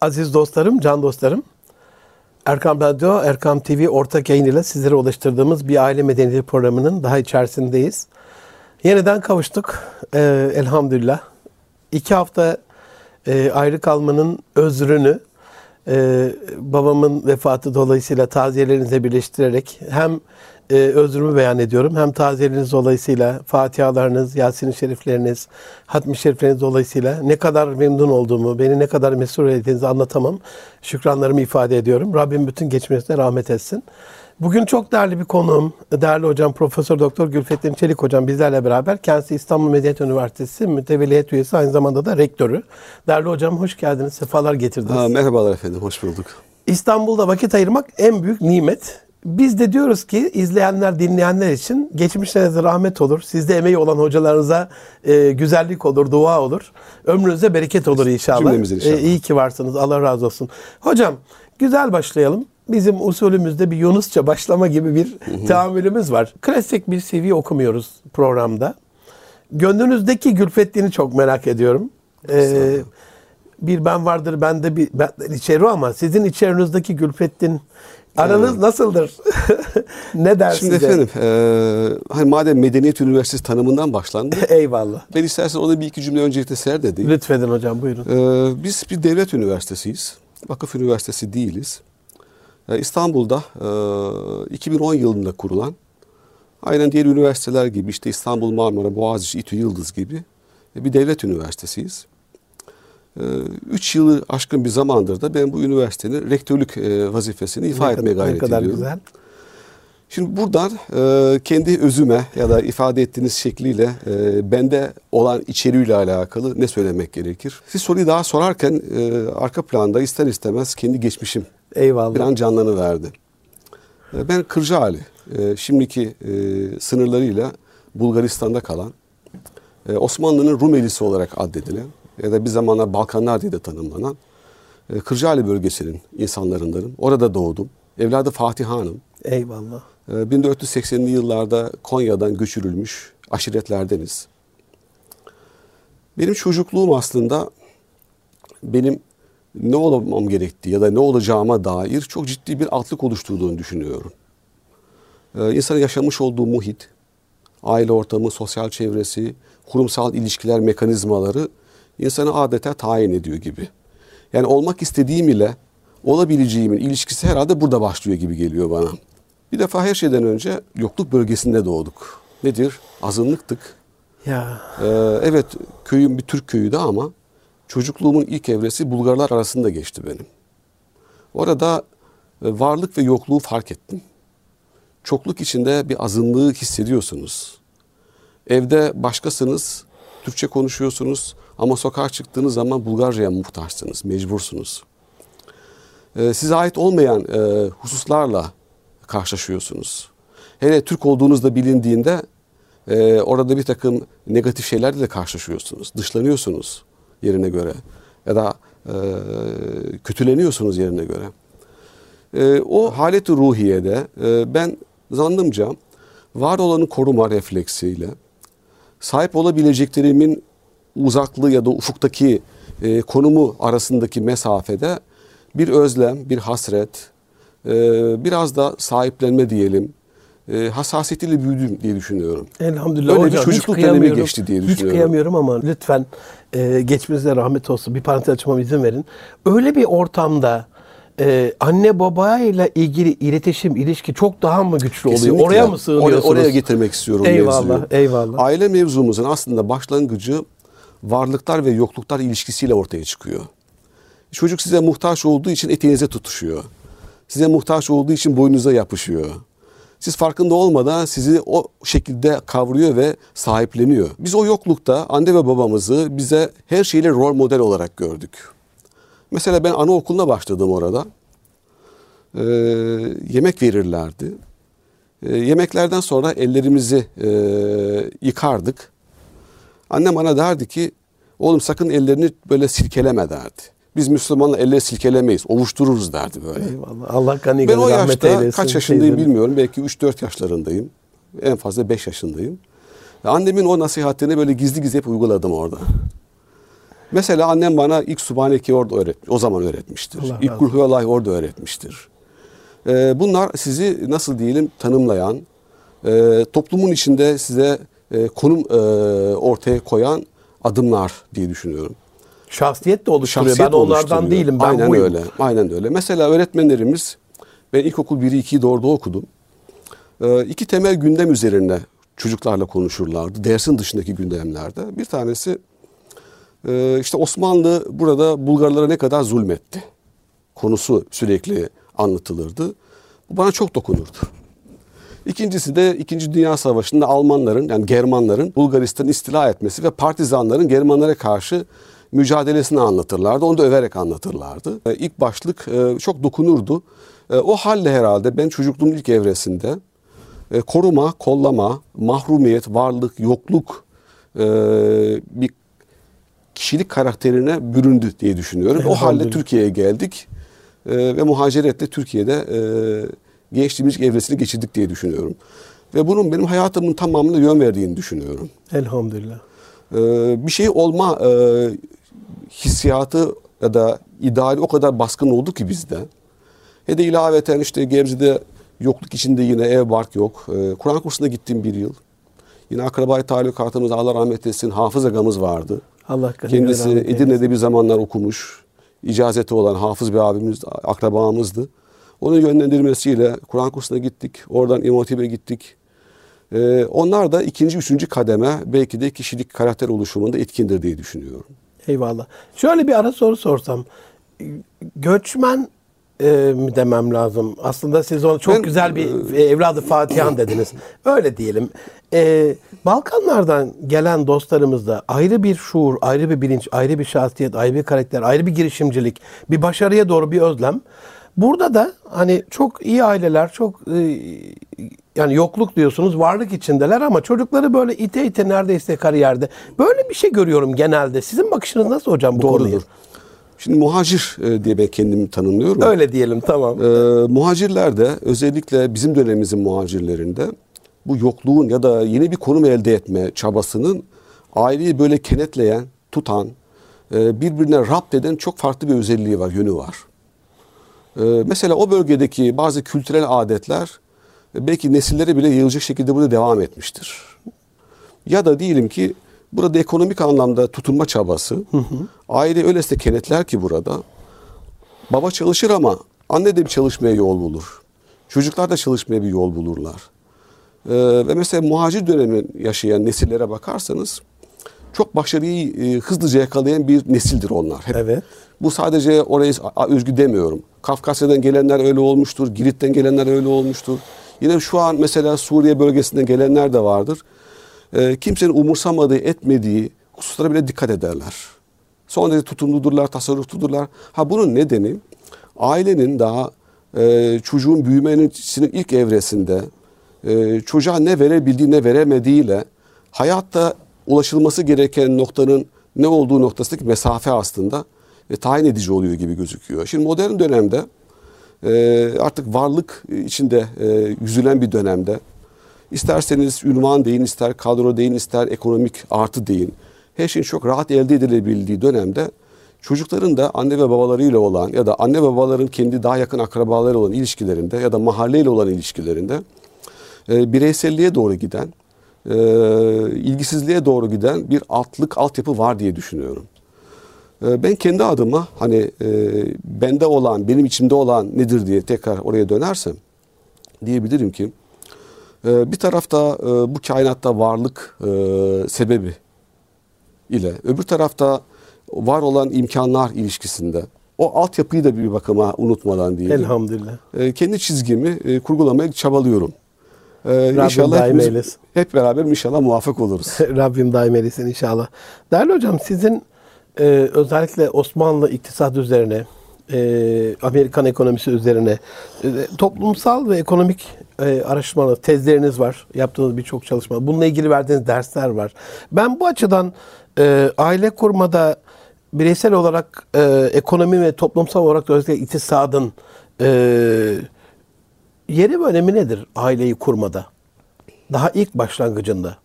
Aziz dostlarım, can dostlarım. Erkam Radyo, Erkam TV ortak yayın ile sizlere ulaştırdığımız bir aile medeniyeti programının daha içerisindeyiz. Yeniden kavuştuk. Ee, elhamdülillah. İki hafta e, ayrı kalmanın özrünü e, babamın vefatı dolayısıyla taziyelerinize birleştirerek hem e, özrümü beyan ediyorum hem taziyeleriniz dolayısıyla Fatihalarınız, Yasin-i Şerifleriniz, Hatmi Şerifleriniz dolayısıyla ne kadar memnun olduğumu, beni ne kadar mesut ettiğinizi anlatamam. Şükranlarımı ifade ediyorum. Rabbim bütün geçmesine rahmet etsin. Bugün çok değerli bir konuğum, değerli hocam Profesör Doktor Gülfettin Çelik hocam bizlerle beraber. Kendisi İstanbul Medeniyet Üniversitesi mütevelliyet üyesi aynı zamanda da rektörü. Değerli hocam hoş geldiniz, sefalar getirdiniz. Ha, merhabalar efendim, hoş bulduk. İstanbul'da vakit ayırmak en büyük nimet. Biz de diyoruz ki izleyenler, dinleyenler için geçmişlerinize rahmet olur. Sizde emeği olan hocalarınıza e, güzellik olur, dua olur. Ömrünüze bereket olur inşallah. Cümlemizin inşallah. E, iyi ki varsınız. Allah razı olsun. Hocam güzel başlayalım. Bizim usulümüzde bir Yunusça başlama gibi bir tahammülümüz var. Klasik bir CV okumuyoruz programda. Gönlünüzdeki Gülfettin'i çok merak ediyorum. Ee, bir ben vardır bende bir ben içeri ama sizin içerinizdeki Gülfettin aranız nasıldır? ne der Şimdi efendim, e, hani madem Medeniyet Üniversitesi tanımından başlandı, Eyvallah. ben istersen ona bir iki cümle öncelikle serdedeyim. Lütfedin hocam buyurun. E, biz bir devlet üniversitesiyiz, vakıf üniversitesi değiliz. E, İstanbul'da e, 2010 yılında kurulan, aynen diğer üniversiteler gibi işte İstanbul, Marmara, Boğaziçi, İTÜ, Yıldız gibi e, bir devlet üniversitesiyiz. E, Üç yılı aşkın bir zamandır da ben bu üniversitenin rektörlük e, vazifesini ifa Ne etmeye kadar- gayret ne kadar ediyorum. güzel. Şimdi buradan e, kendi özüme ya da ifade ettiğiniz şekliyle e, bende olan içeriğiyle alakalı ne söylemek gerekir? Siz soruyu daha sorarken e, arka planda ister istemez kendi geçmişim Eyvallah. bir an canlanıverdi. E, ben Kırcaali, e, şimdiki e, sınırlarıyla Bulgaristan'da kalan, e, Osmanlı'nın Rumelisi olarak addedilen ya da bir zamanlar Balkanlar diye de tanımlanan Kırcaali bölgesinin insanlarındanım. Orada doğdum. Evladı Fatih Hanım. Eyvallah. Ee, 1480'li yıllarda Konya'dan göçürülmüş aşiretlerdeniz. Benim çocukluğum aslında benim ne olmam gerektiği ya da ne olacağıma dair çok ciddi bir altlık oluşturduğunu düşünüyorum. Ee, insanın yaşamış olduğu muhit, aile ortamı, sosyal çevresi, kurumsal ilişkiler mekanizmaları insanı adeta tayin ediyor gibi. Yani olmak istediğim ile olabileceğimin ilişkisi herhalde burada başlıyor gibi geliyor bana. Bir defa her şeyden önce yokluk bölgesinde doğduk. Nedir? Azınlıktık. Ya Ee, evet köyüm bir Türk köyüydü ama çocukluğumun ilk evresi Bulgarlar arasında geçti benim. Orada e, varlık ve yokluğu fark ettim. Çokluk içinde bir azınlığı hissediyorsunuz. Evde başkasınız, Türkçe konuşuyorsunuz ama sokağa çıktığınız zaman Bulgarca'ya muhtaçsınız, mecbursunuz. Ee, size ait olmayan e, hususlarla karşılaşıyorsunuz. Hele Türk olduğunuzda bilindiğinde e, orada bir takım negatif şeylerle de karşılaşıyorsunuz. Dışlanıyorsunuz yerine göre ya da e, kötüleniyorsunuz yerine göre. E, o haleti ruhiyede e, ben zannımca var olanı koruma refleksiyle sahip olabileceklerimin uzaklığı ya da ufuktaki e, konumu arasındaki mesafede bir özlem, bir hasret, e, biraz da sahiplenme diyelim, e, hassasiyetiyle büyüdüm diye düşünüyorum. elhamdülillah Öyle bir hocam. çocukluk hiç dönemi geçti diye Hiç düşünüyorum. kıyamıyorum ama lütfen e, geçmişinize rahmet olsun. Bir parantez açmama izin verin. Öyle bir ortamda e, anne babayla ilgili iletişim, ilişki çok daha mı güçlü oluyor? Kesinlikle. Oraya mı sığınıyorsunuz? Oraya, oraya getirmek istiyorum Eyvallah, mevzuyu. eyvallah. Aile mevzumuzun aslında başlangıcı varlıklar ve yokluklar ilişkisiyle ortaya çıkıyor. Çocuk size muhtaç olduğu için eteğinize tutuşuyor. Size muhtaç olduğu için boynunuza yapışıyor. Siz farkında olmadan sizi o şekilde kavruyor ve sahipleniyor. Biz o yoklukta anne ve babamızı bize her şeyle rol model olarak gördük. Mesela ben anaokuluna başladım orada. Ee, yemek verirlerdi. Ee, yemeklerden sonra ellerimizi e, yıkardık. Annem bana derdi ki oğlum sakın ellerini böyle silkeleme derdi. Biz Müslümanlar elleri silkelemeyiz, ovuştururuz derdi böyle. Eyvallah. Allah gani Ben o yaşta eylesin. kaç yaşındayım teyzem. bilmiyorum. Belki 3-4 yaşlarındayım. En fazla 5 yaşındayım. Ve annemin o nasihatini böyle gizli gizli hep uyguladım orada. Mesela annem bana ilk Subhaneke'yi orada öğret, o zaman öğretmiştir. Allah ilk razı Kulhuvallah orada öğretmiştir. Ee, bunlar sizi nasıl diyelim tanımlayan, e, toplumun içinde size e, konum e, ortaya koyan adımlar diye düşünüyorum. Şahsiyet de oluşturuyor. Şahsiyet ben onlardan değilim. Ben Aynen buyum. öyle. Aynen öyle. Mesela öğretmenlerimiz ben ilkokul 1'i 2'yi de orada okudum. Ee, iki temel gündem üzerine çocuklarla konuşurlardı. Dersin dışındaki gündemlerde. Bir tanesi e, işte Osmanlı burada Bulgarlara ne kadar zulmetti. Konusu sürekli anlatılırdı. Bu bana çok dokunurdu. İkincisi de İkinci Dünya Savaşı'nda Almanların yani Germanların Bulgaristan'ı istila etmesi ve partizanların Germanlara karşı mücadelesini anlatırlardı. Onu da överek anlatırlardı. E, İlk başlık e, çok dokunurdu. E, O halle herhalde ben çocukluğumun ilk evresinde e, koruma, kollama, mahrumiyet, varlık, yokluk e, bir kişilik karakterine büründü diye düşünüyorum. O halde. Türkiye'ye geldik e, ve muhaciretle Türkiye'de e, gençliğimiz evresini geçirdik diye düşünüyorum. Ve bunun benim hayatımın tamamına yön verdiğini düşünüyorum. Elhamdülillah. Ee, bir şey olma e, hissiyatı ya da ideali o kadar baskın oldu ki bizde. He de ilaveten işte Gebze'de yokluk içinde yine ev bark yok. Ee, Kur'an kursuna gittim bir yıl. Yine akrabayı talukatımız Allah rahmet etsin hafız agamız vardı. Allah Kendisi. Edirne'de bir zamanlar okumuş. icazeti olan hafız bir abimiz, akrabamızdı. Onun yönlendirmesiyle Kur'an kursuna gittik. Oradan İmam Hatip'e gittik. Ee, onlar da ikinci, üçüncü kademe belki de kişilik karakter oluşumunda etkindir diye düşünüyorum. Eyvallah. Şöyle bir ara soru sorsam. Göçmen e, mi demem lazım? Aslında siz onu çok Ben, güzel bir e, evladı Fatihan dediniz. Öyle diyelim. E, Balkanlardan gelen dostlarımızda ayrı bir şuur, ayrı bir bilinç, ayrı bir şahsiyet, ayrı bir karakter, ayrı bir girişimcilik, bir başarıya doğru bir özlem. Burada da hani çok iyi aileler, çok e, yani yokluk diyorsunuz, varlık içindeler ama çocukları böyle ite ite neredeyse kariyerde. Böyle bir şey görüyorum genelde. Sizin bakışınız nasıl hocam bu konuya? Doğrudur. Şimdi muhacir e, diye ben kendimi tanımlıyorum. Öyle diyelim tamam. Ee, muhacirlerde özellikle bizim dönemimizin muhacirlerinde bu yokluğun ya da yeni bir konum elde etme çabasının aileyi böyle kenetleyen, tutan, e, birbirine rapt eden çok farklı bir özelliği var, yönü var. Ee, mesela o bölgedeki bazı kültürel adetler e, belki nesillere bile yayılacak şekilde burada devam etmiştir. Ya da diyelim ki burada ekonomik anlamda tutunma çabası, aile öylesine kenetler ki burada, Baba çalışır ama anne de bir çalışmaya yol bulur. Çocuklar da çalışmaya bir yol bulurlar. Ee, ve mesela muhacir dönemi yaşayan nesillere bakarsanız çok başarıyı e, hızlıca yakalayan bir nesildir onlar. Hep. Evet. Bu sadece oraya özgü demiyorum. Kafkasya'dan gelenler öyle olmuştur, Girit'ten gelenler öyle olmuştur. Yine şu an mesela Suriye bölgesinden gelenler de vardır. Ee, kimsenin umursamadığı, etmediği hususlara bile dikkat ederler. Son derece tutumludurlar, tasarruftudurlar. Ha bunun nedeni ailenin daha e, çocuğun büyümesinin ilk evresinde e, çocuğa ne verebildiği ne veremediğiyle hayatta ulaşılması gereken noktanın ne olduğu noktasındaki mesafe aslında e, tayin edici oluyor gibi gözüküyor. Şimdi modern dönemde e, artık varlık içinde e, yüzülen bir dönemde isterseniz ünvan deyin, ister kadro deyin, ister ekonomik artı deyin. Her şeyin çok rahat elde edilebildiği dönemde çocukların da anne ve babalarıyla olan ya da anne ve babaların kendi daha yakın akrabaları olan ilişkilerinde ya da mahalleyle olan ilişkilerinde e, bireyselliğe doğru giden, e, ilgisizliğe doğru giden bir altlık, altyapı var diye düşünüyorum. E, ben kendi adıma hani e, bende olan, benim içimde olan nedir diye tekrar oraya dönersem diyebilirim ki e, bir tarafta e, bu kainatta varlık e, sebebi ile öbür tarafta var olan imkanlar ilişkisinde o altyapıyı da bir bakıma unutmadan diyelim. Elhamdülillah. E, kendi çizgimi e, kurgulamaya çabalıyorum. E, Rabbim inşallah daim eylesin. hep beraber inşallah muvaffak oluruz. Rabbim daim eylesin inşallah. Değerli hocam sizin e, özellikle Osmanlı iktisat üzerine, e, Amerikan ekonomisi üzerine e, toplumsal ve ekonomik e, araştırmalar, tezleriniz var. Yaptığınız birçok çalışma. Bununla ilgili verdiğiniz dersler var. Ben bu açıdan e, aile kurmada bireysel olarak e, ekonomi ve toplumsal olarak da özellikle iktisadın e, yeri ve önemi nedir aileyi kurmada? Daha ilk başlangıcında.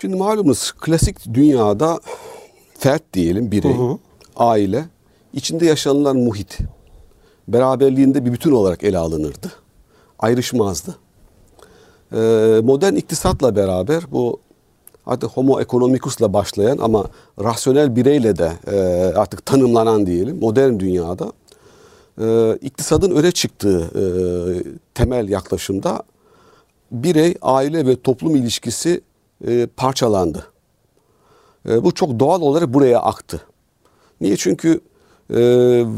Şimdi malumunuz klasik dünyada fert diyelim, birey, aile, içinde yaşanılan muhit, beraberliğinde bir bütün olarak ele alınırdı. Ayrışmazdı. Ee, modern iktisatla beraber bu artık homo economicus'la başlayan ama rasyonel bireyle de e, artık tanımlanan diyelim modern dünyada e, iktisadın öne çıktığı e, temel yaklaşımda birey, aile ve toplum ilişkisi e, parçalandı. E, bu çok doğal olarak buraya aktı. Niye? Çünkü e,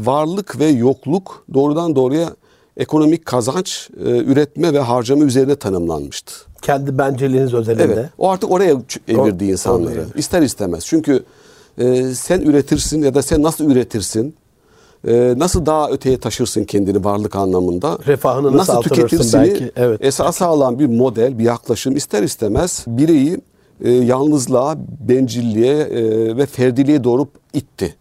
varlık ve yokluk doğrudan doğruya ekonomik kazanç, e, üretme ve harcama üzerine tanımlanmıştı. Kendi benceliğiniz özelinde. Evet. O artık oraya evirdi O- insanları. oraya. İster istemez. Çünkü e, sen üretirsin ya da sen nasıl üretirsin? e, nasıl daha öteye taşırsın kendini varlık anlamında? Refahını nasıl artırırsın belki, evet. esas alan bir model, bir yaklaşım ister istemez bireyi e, yalnızlığa, bencilliğe e, ve ferdiliğe doğru itti.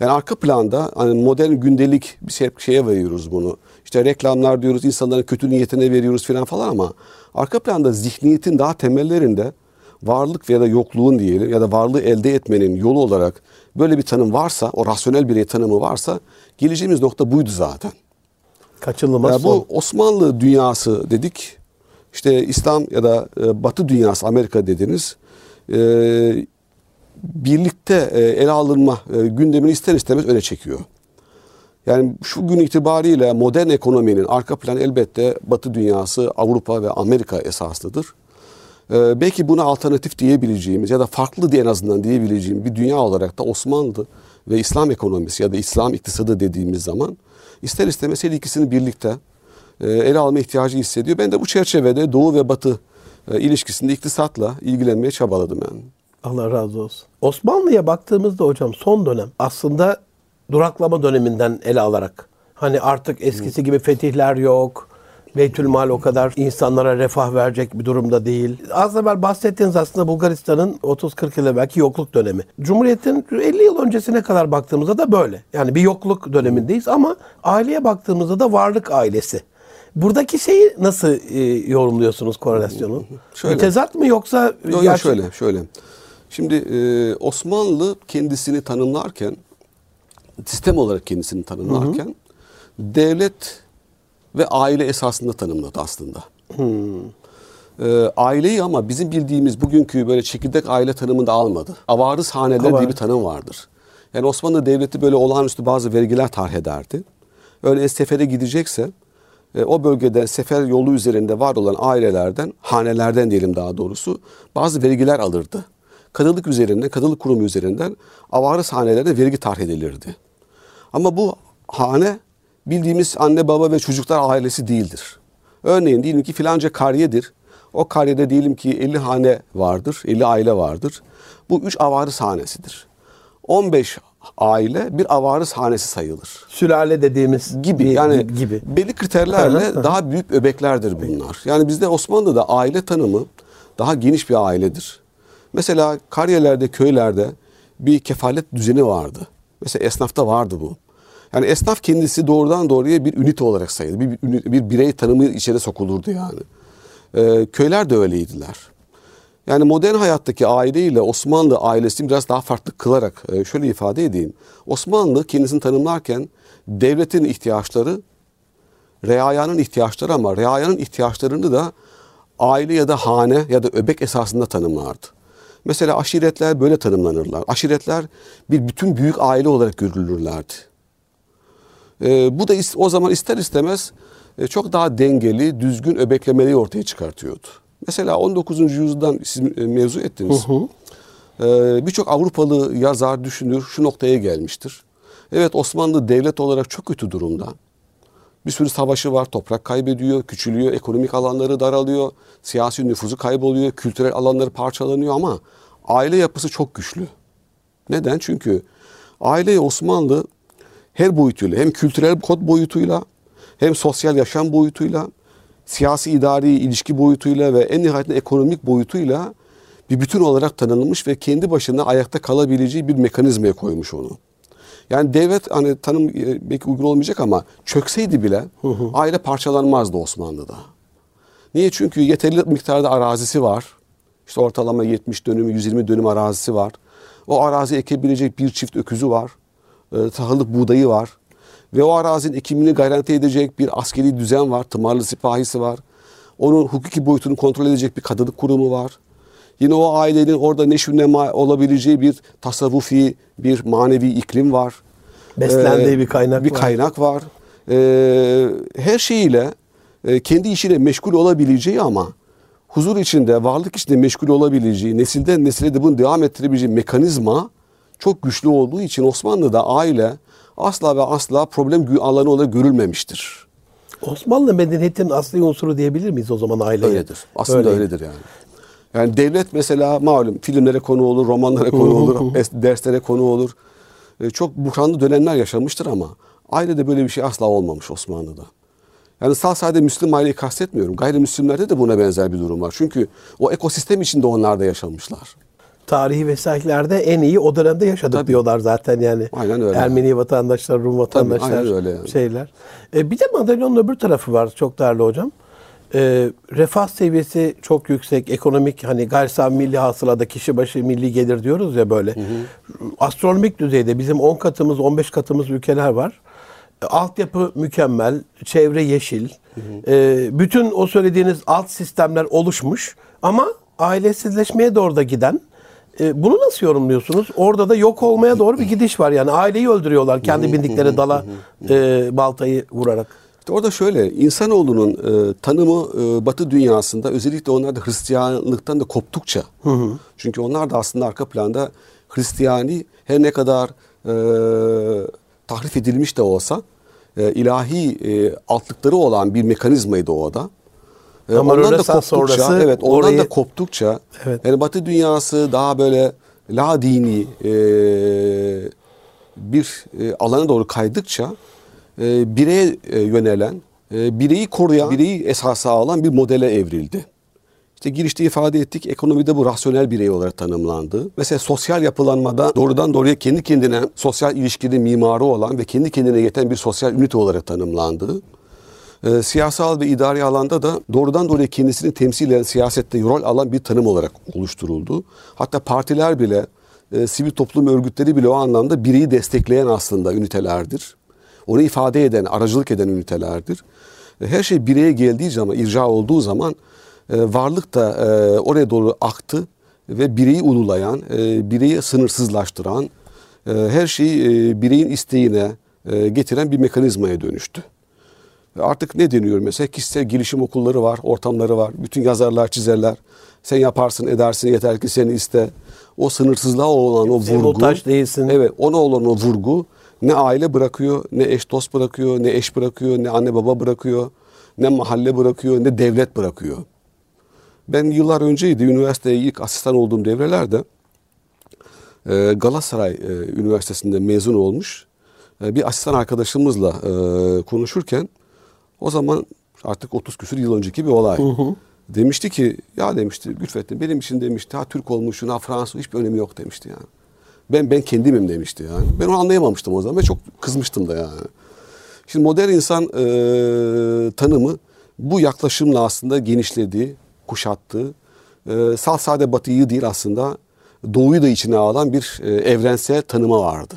Yani arka planda hani modern gündelik bir şey, şeye veriyoruz bunu. İşte reklamlar diyoruz, insanların kötü niyetine veriyoruz falan falan ama arka planda zihniyetin daha temellerinde varlık ya da yokluğun diyelim ya da varlığı elde etmenin yolu olarak böyle bir tanım varsa, o rasyonel birey tanımı varsa geleceğimiz nokta buydu zaten. Kaçınılmaz Ya son. bu Osmanlı dünyası dedik. İşte İslam ya da e, Batı dünyası Amerika dediniz. E, birlikte e, ele alınma e, gündemini ister istemez öne çekiyor. Yani şu gün itibariyle modern ekonominin arka planı elbette Batı dünyası, Avrupa ve Amerika esaslıdır. Belki buna alternatif diyebileceğimiz ya da farklı diye en azından diyebileceğim bir dünya olarak da Osmanlı ve İslam ekonomisi ya da İslam iktisadı dediğimiz zaman ister istemez her ikisini birlikte ele alma ihtiyacı hissediyor. Ben de bu çerçevede Doğu ve Batı e, ilişkisinde iktisatla ilgilenmeye çabaladım yani. Allah razı olsun. Osmanlı'ya baktığımızda hocam son dönem aslında duraklama döneminden ele alarak hani artık eskisi gibi fetihler yok. Beytülmal o kadar insanlara refah verecek bir durumda değil. Az evvel bahsettiğiniz aslında Bulgaristan'ın 30-40 yıl belki yokluk dönemi. Cumhuriyet'in 50 yıl öncesine kadar baktığımızda da böyle. Yani bir yokluk dönemindeyiz ama aileye baktığımızda da varlık ailesi. Buradaki şeyi nasıl e, yorumluyorsunuz korelasyonu? Şöyle. Tezat mı yoksa Yok yok şöyle şöyle. Şimdi e, Osmanlı kendisini tanımlarken sistem olarak kendisini tanımlarken devlet ve aile esasında tanımladı aslında. E, aileyi ama bizim bildiğimiz bugünkü böyle çekirdek aile tanımında almadı. Avarız haneler diye Avarız. bir tanım vardır. Yani Osmanlı Devleti böyle olağanüstü bazı vergiler tarh ederdi. Örneğin sefere gidecekse e, o bölgede sefer yolu üzerinde var olan ailelerden, hanelerden diyelim daha doğrusu bazı vergiler alırdı. Kadılık üzerinden, kadılık kurumu üzerinden avarız hanelerine vergi tarh edilirdi. Ama bu hane bildiğimiz anne baba ve çocuklar ailesi değildir. Örneğin diyelim ki filanca kariyedir. O kariyede diyelim ki 50 hane vardır, 50 aile vardır. Bu 3 avarız hanesidir. 15 aile bir avarız hanesi sayılır sülale dediğimiz gibi yani gibi. belli kriterlerle daha büyük öbeklerdir bunlar. Yani bizde Osmanlı'da aile tanımı daha geniş bir ailedir. Mesela kariyelerde, köylerde bir kefalet düzeni vardı. Mesela esnafta vardı bu. Yani esnaf kendisi doğrudan doğruya bir ünite olarak sayılır. Bir, bir, bir birey tanımı içeri sokulurdu yani. Ee, köyler de öyleydiler. Yani modern hayattaki aileyle Osmanlı ailesini biraz daha farklı kılarak e, şöyle ifade edeyim. Osmanlı kendisini tanımlarken devletin ihtiyaçları, reayanın ihtiyaçları ama reayanın ihtiyaçlarını da aile ya da hane ya da öbek esasında tanımlardı. Mesela aşiretler böyle tanımlanırlar. Aşiretler bir bütün büyük aile olarak görülürlerdi. E, bu da o zaman ister istemez e, çok daha dengeli, düzgün öbeklemeleri ortaya çıkartıyordu. Mesela 19. yüzyıldan siz e, mevzu ettiniz. E, Birçok Avrupalı yazar, düşünür şu noktaya gelmiştir. Evet Osmanlı devlet olarak çok kötü durumda. Bir sürü savaşı var, toprak kaybediyor, küçülüyor, ekonomik alanları daralıyor, siyasi nüfuzu kayboluyor, kültürel alanları parçalanıyor ama aile yapısı çok güçlü. Neden? Çünkü aile Osmanlı her boyutuyla hem kültürel kod boyutuyla hem sosyal yaşam boyutuyla siyasi idari ilişki boyutuyla ve en nihayetinde ekonomik boyutuyla bir bütün olarak tanınmış ve kendi başına ayakta kalabileceği bir mekanizmaya koymuş onu. Yani devlet hani tanım e, belki uygun olmayacak ama çökseydi bile aile parçalanmazdı Osmanlı'da. Niye? Çünkü yeterli miktarda arazisi var. İşte ortalama 70 dönüm, 120 dönüm arazisi var. O arazi ekebilecek bir çift öküzü var. E, tahıllık buğdayı var. Ve o arazinin ekimini garanti edecek bir askeri düzen var. Tımarlı sipahisi var. Onun hukuki boyutunu kontrol edecek bir kadınlık kurumu var. Yine o ailenin orada neşv nema olabileceği bir tasavvufi, bir manevi iklim var. Beslendiği Ee, bir kaynak bir var. kaynak var. Ee, her şeyiyle e, kendi işiyle meşgul olabileceği ama huzur içinde, varlık içinde meşgul olabileceği, nesilden nesile de bunu devam ettirebileceği mekanizma çok güçlü olduğu için Osmanlı'da aile asla ve asla problem alanı olarak görülmemiştir. Osmanlı medeniyetinin asli unsuru diyebilir miyiz o zaman aileye? Öyledir. Aslında Öyle. öyledir yani. Yani devlet mesela malum filmlere konu olur, romanlara konu olur, derslere konu olur. E, Çok buhranlı dönemler yaşamıştır ama ailede böyle bir şey asla olmamış Osmanlı'da. Yani sağ sadece Müslüm aileyi kastetmiyorum. Gayrimüslimlerde de buna benzer bir durum var. Çünkü o ekosistem içinde onlar da yaşamışlar. Tarihi vesairetlerde en iyi o dönemde yaşadık Tabii. diyorlar zaten yani. Aynen öyle. Ermeni vatandaşlar, Rum vatandaşlar, aynen öyle yani. şeyler. E, bir de madalyonun öbür tarafı var çok değerli hocam. E, refah seviyesi çok yüksek, ekonomik hani gayri milli hasılada kişi başı milli gelir diyoruz ya böyle. Astronomik düzeyde bizim 10 katımız, 15 katımız ülkeler var. E, Altyapı mükemmel, çevre yeşil. E, bütün o söylediğiniz alt sistemler oluşmuş ama ailesizleşmeye doğru da giden e, bunu nasıl yorumluyorsunuz? Orada da yok olmaya doğru bir gidiş var. Yani aileyi öldürüyorlar kendi bindikleri dala e, baltayı vurarak. İşte orada şöyle, insanoğlunun e, tanımı e, Batı dünyasında özellikle onlar da Hristiyanlıktan da koptukça, çünkü onlar da aslında arka planda Hristiyani her ne kadar e, tahrif edilmiş de olsa e, ilahi e, altlıkları olan bir mekanizmaydı o da. E, Ama ondan da koptukça, sonrası evet, ondan orayı- da koptukça, Evet. yani Batı dünyası daha böyle la dini e, bir e, alana doğru kaydıkça e, bireye e, yönelen, e, bireyi koruyan, bireyi esasa alan bir modele evrildi. İşte girişte ifade ettik, ekonomide bu rasyonel birey olarak tanımlandı. Mesela sosyal yapılanmada doğrudan doğruya kendi kendine sosyal ilişkinin mimarı olan ve kendi kendine yeten bir sosyal ünite olarak tanımlandı. E, siyasal ve idari alanda da doğrudan doğruya kendisini temsil eden siyasette rol alan bir tanım olarak oluşturuldu. Hatta partiler bile, e, sivil toplum örgütleri bile o anlamda bireyi destekleyen aslında ünitelerdir. Onu ifade eden, aracılık eden ünitelerdir. E, her şey bireye geldiği zaman, irca olduğu zaman e, varlık da e, oraya doğru aktı ve bireyi ululayan, e, bireyi sınırsızlaştıran, e, her şeyi e, bireyin isteğine e, getiren bir mekanizmaya dönüştü. Artık ne deniyor mesela? Kişisel gelişim okulları var, ortamları var. Bütün yazarlar, çizerler. Sen yaparsın, edersin yeter ki seni iste. O sınırsızlığa olan o vurgu. muhtaç değilsin. Evet, ona olan o vurgu ne aile bırakıyor, ne eş dost bırakıyor, ne eş bırakıyor, ne anne baba bırakıyor, ne mahalle bırakıyor, ne devlet bırakıyor. Ben yıllar önceydi üniversiteye ilk asistan olduğum devrelerde e, Galatasaray e, Üniversitesi'nde mezun olmuş e, bir asistan arkadaşımızla konuşurken o zaman artık 30 küsur yıl önceki bir olay. Demişti ki ya demişti Gülfettin benim için demişti ha Türk olmuşsun ha Fransız hiçbir önemi yok demişti yani. Ben ben kendimim demişti yani. Ben onu anlayamamıştım o zaman ve çok kızmıştım da yani. Şimdi modern insan e, tanımı bu yaklaşımla aslında genişledi, kuşattı. E, sal sade batıyı değil aslında doğuyu da içine alan bir e, evrensel tanıma vardı.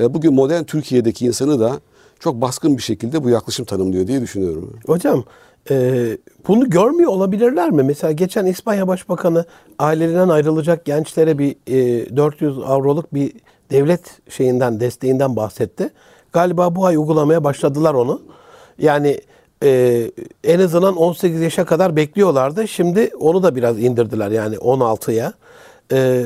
E, bugün modern Türkiye'deki insanı da çok baskın bir şekilde bu yaklaşım tanımlıyor diye düşünüyorum. Hocam e, bunu görmüyor olabilirler mi? Mesela geçen İspanya Başbakanı ailelerinden ayrılacak gençlere bir e, 400 avroluk bir devlet şeyinden desteğinden bahsetti. Galiba bu ay uygulamaya başladılar onu. Yani e, en azından 18 yaşa kadar bekliyorlardı. Şimdi onu da biraz indirdiler yani 16'ya. E,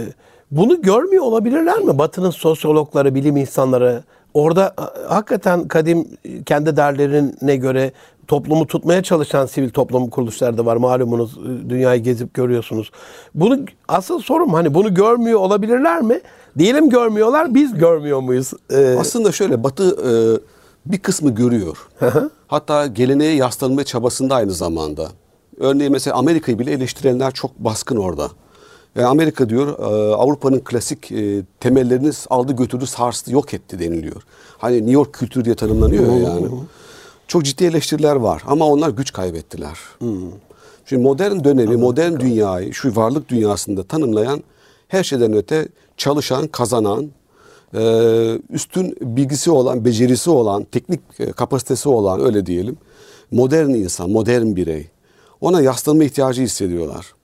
bunu görmüyor olabilirler mi? Batı'nın sosyologları, bilim insanları orada ha- hakikaten kadim kendi değerlerine göre toplumu tutmaya çalışan sivil toplum kuruluşları da var. Malumunuz e, dünyayı gezip görüyorsunuz. Bunu asıl sorum hani bunu görmüyor olabilirler mi? Diyelim görmüyorlar, biz görmüyor muyuz? Ee, Aslında şöyle Batı e, bir kısmı görüyor. Hatta geleneğe yaslanma çabasında aynı zamanda. Örneğin mesela Amerika'yı bile eleştirenler çok baskın orada. Yani Amerika diyor e, Avrupa'nın klasik e, temellerini aldı götürdü sarstı yok etti deniliyor. Hani New York kültürü diye tanımlanıyor ya yani. Çok ciddi eleştiriler var ama onlar güç kaybettiler. Şimdi modern dönemi, modern dünyayı, şu varlık dünyasında tanımlayan her şeyden öte çalışan, kazanan, e, üstün bilgisi olan, becerisi olan, teknik kapasitesi olan öyle diyelim. Modern insan, modern birey. Ona yaslanma ihtiyacı hissediyorlar.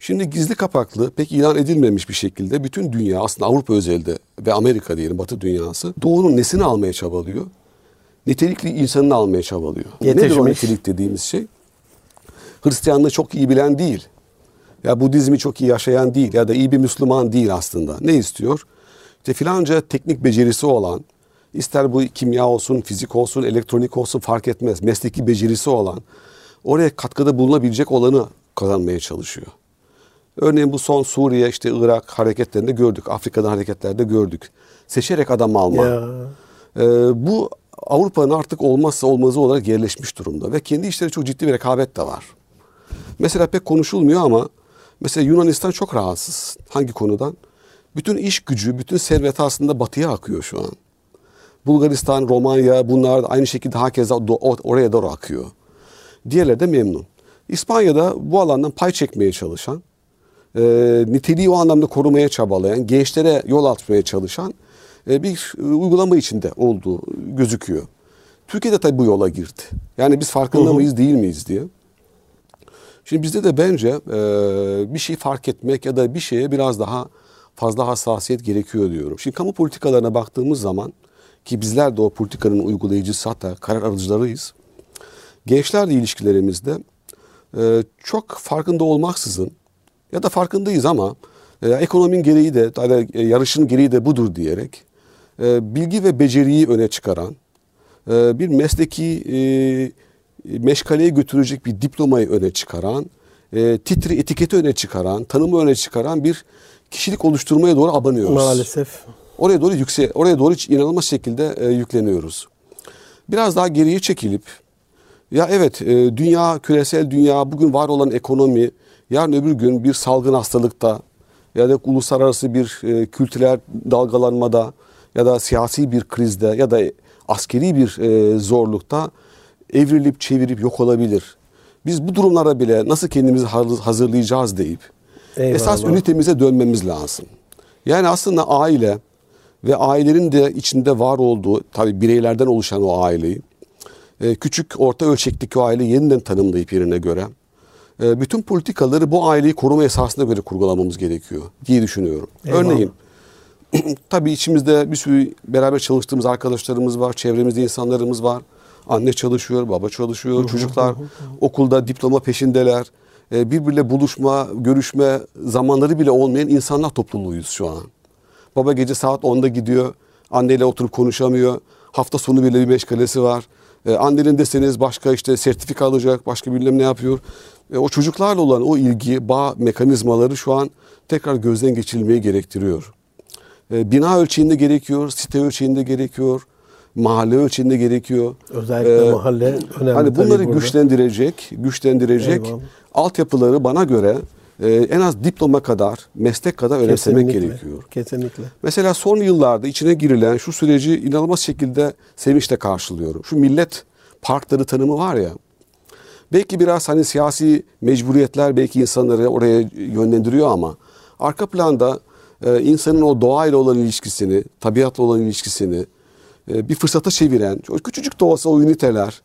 Şimdi gizli kapaklı, pek ilan edilmemiş bir şekilde bütün dünya aslında Avrupa özelinde ve Amerika diyelim Batı dünyası doğunun nesini almaya çabalıyor? Nitelikli insanını almaya çabalıyor. Nedir o Yetişmiş. nitelik dediğimiz şey? Hristiyanlığı çok iyi bilen değil. Ya Budizmi çok iyi yaşayan değil ya da iyi bir Müslüman değil aslında. Ne istiyor? İşte filanca teknik becerisi olan, ister bu kimya olsun, fizik olsun, elektronik olsun fark etmez. Mesleki becerisi olan, oraya katkıda bulunabilecek olanı kazanmaya çalışıyor. Örneğin bu son Suriye, işte Irak hareketlerinde gördük. Afrika'da hareketlerde gördük. Seçerek adam alma. Ya. Ee, bu Avrupa'nın artık olmazsa olmazı olarak yerleşmiş durumda ve kendi işleri çok ciddi bir rekabet de var. Mesela pek konuşulmuyor ama mesela Yunanistan çok rahatsız. Hangi konudan? Bütün iş gücü, bütün servet aslında batıya akıyor şu an. Bulgaristan, Romanya bunlar aynı şekilde hakeza oraya doğru akıyor. Diğerleri de memnun. İspanya'da bu alandan pay çekmeye çalışan, e, niteliği o anlamda korumaya çabalayan, gençlere yol açmaya çalışan e, bir e, uygulama içinde olduğu gözüküyor. Türkiye'de tabii bu yola girdi. Yani biz farkında mıyız değil miyiz diye. Şimdi bizde de bence e, bir şey fark etmek ya da bir şeye biraz daha fazla hassasiyet gerekiyor diyorum. Şimdi kamu politikalarına baktığımız zaman ki bizler de o politikanın uygulayıcısı hatta karar alıcılarıyız. Gençlerle ilişkilerimizde e, çok farkında olmaksızın ya da farkındayız ama e, ekonominin gereği de e, yarışın gereği de budur diyerek e, bilgi ve beceriyi öne çıkaran e, bir mesleki e, meşgaleye götürecek bir diplomayı öne çıkaran, e, titri etiketi öne çıkaran, tanımı öne çıkaran bir kişilik oluşturmaya doğru abanıyoruz. Maalesef. Oraya doğru yükse, oraya doğru inanılmaz şekilde e, yükleniyoruz. Biraz daha geriye çekilip ya evet e, dünya küresel dünya bugün var olan ekonomi yarın öbür gün bir salgın hastalıkta ya da uluslararası bir e, kültürel dalgalanmada ya da siyasi bir krizde ya da askeri bir e, zorlukta evrilip çevirip yok olabilir. Biz bu durumlara bile nasıl kendimizi hazır- hazırlayacağız deyip Eyvallah. esas ünitemize dönmemiz lazım. Yani aslında aile ve ailenin de içinde var olduğu tabi bireylerden oluşan o aileyi e, küçük orta ölçekteki o aileyi yeniden tanımlayıp yerine göre bütün politikaları bu aileyi koruma esasına göre kurgulamamız gerekiyor diye düşünüyorum. Eyvallah. Örneğin tabii içimizde bir sürü beraber çalıştığımız arkadaşlarımız var, çevremizde insanlarımız var. Anne çalışıyor, baba çalışıyor, çocuklar okulda diploma peşindeler. E, birbiriyle buluşma, görüşme zamanları bile olmayan insanlar topluluğuyuz şu an. Baba gece saat 10'da gidiyor, anneyle oturup konuşamıyor. Hafta sonu bile bir meşgalesi var. E, annenin deseniz başka işte sertifika alacak, başka bilmem ne yapıyor. E, o çocuklarla olan o ilgi, bağ mekanizmaları şu an tekrar gözden geçirilmeyi gerektiriyor. E, bina ölçeğinde gerekiyor, site ölçeğinde gerekiyor, mahalle ölçeğinde gerekiyor. Özellikle E, mahalle önemli Hani bunları burada. güçlendirecek, güçlendirecek Eyvallah. altyapıları bana göre e, en az diploma kadar, meslek kadar önemsemek Kesinlikle, gerekiyor. Kesinlikle. Mesela son yıllarda içine girilen şu süreci inanılmaz şekilde sevinçle karşılıyorum. Şu millet parkları tanımı var ya. Belki biraz hani siyasi mecburiyetler belki insanları oraya yönlendiriyor ama arka planda e, insanın o doğayla olan ilişkisini, tabiatla olan ilişkisini e, bir fırsata çeviren, o küçücük de olsa o üniteler,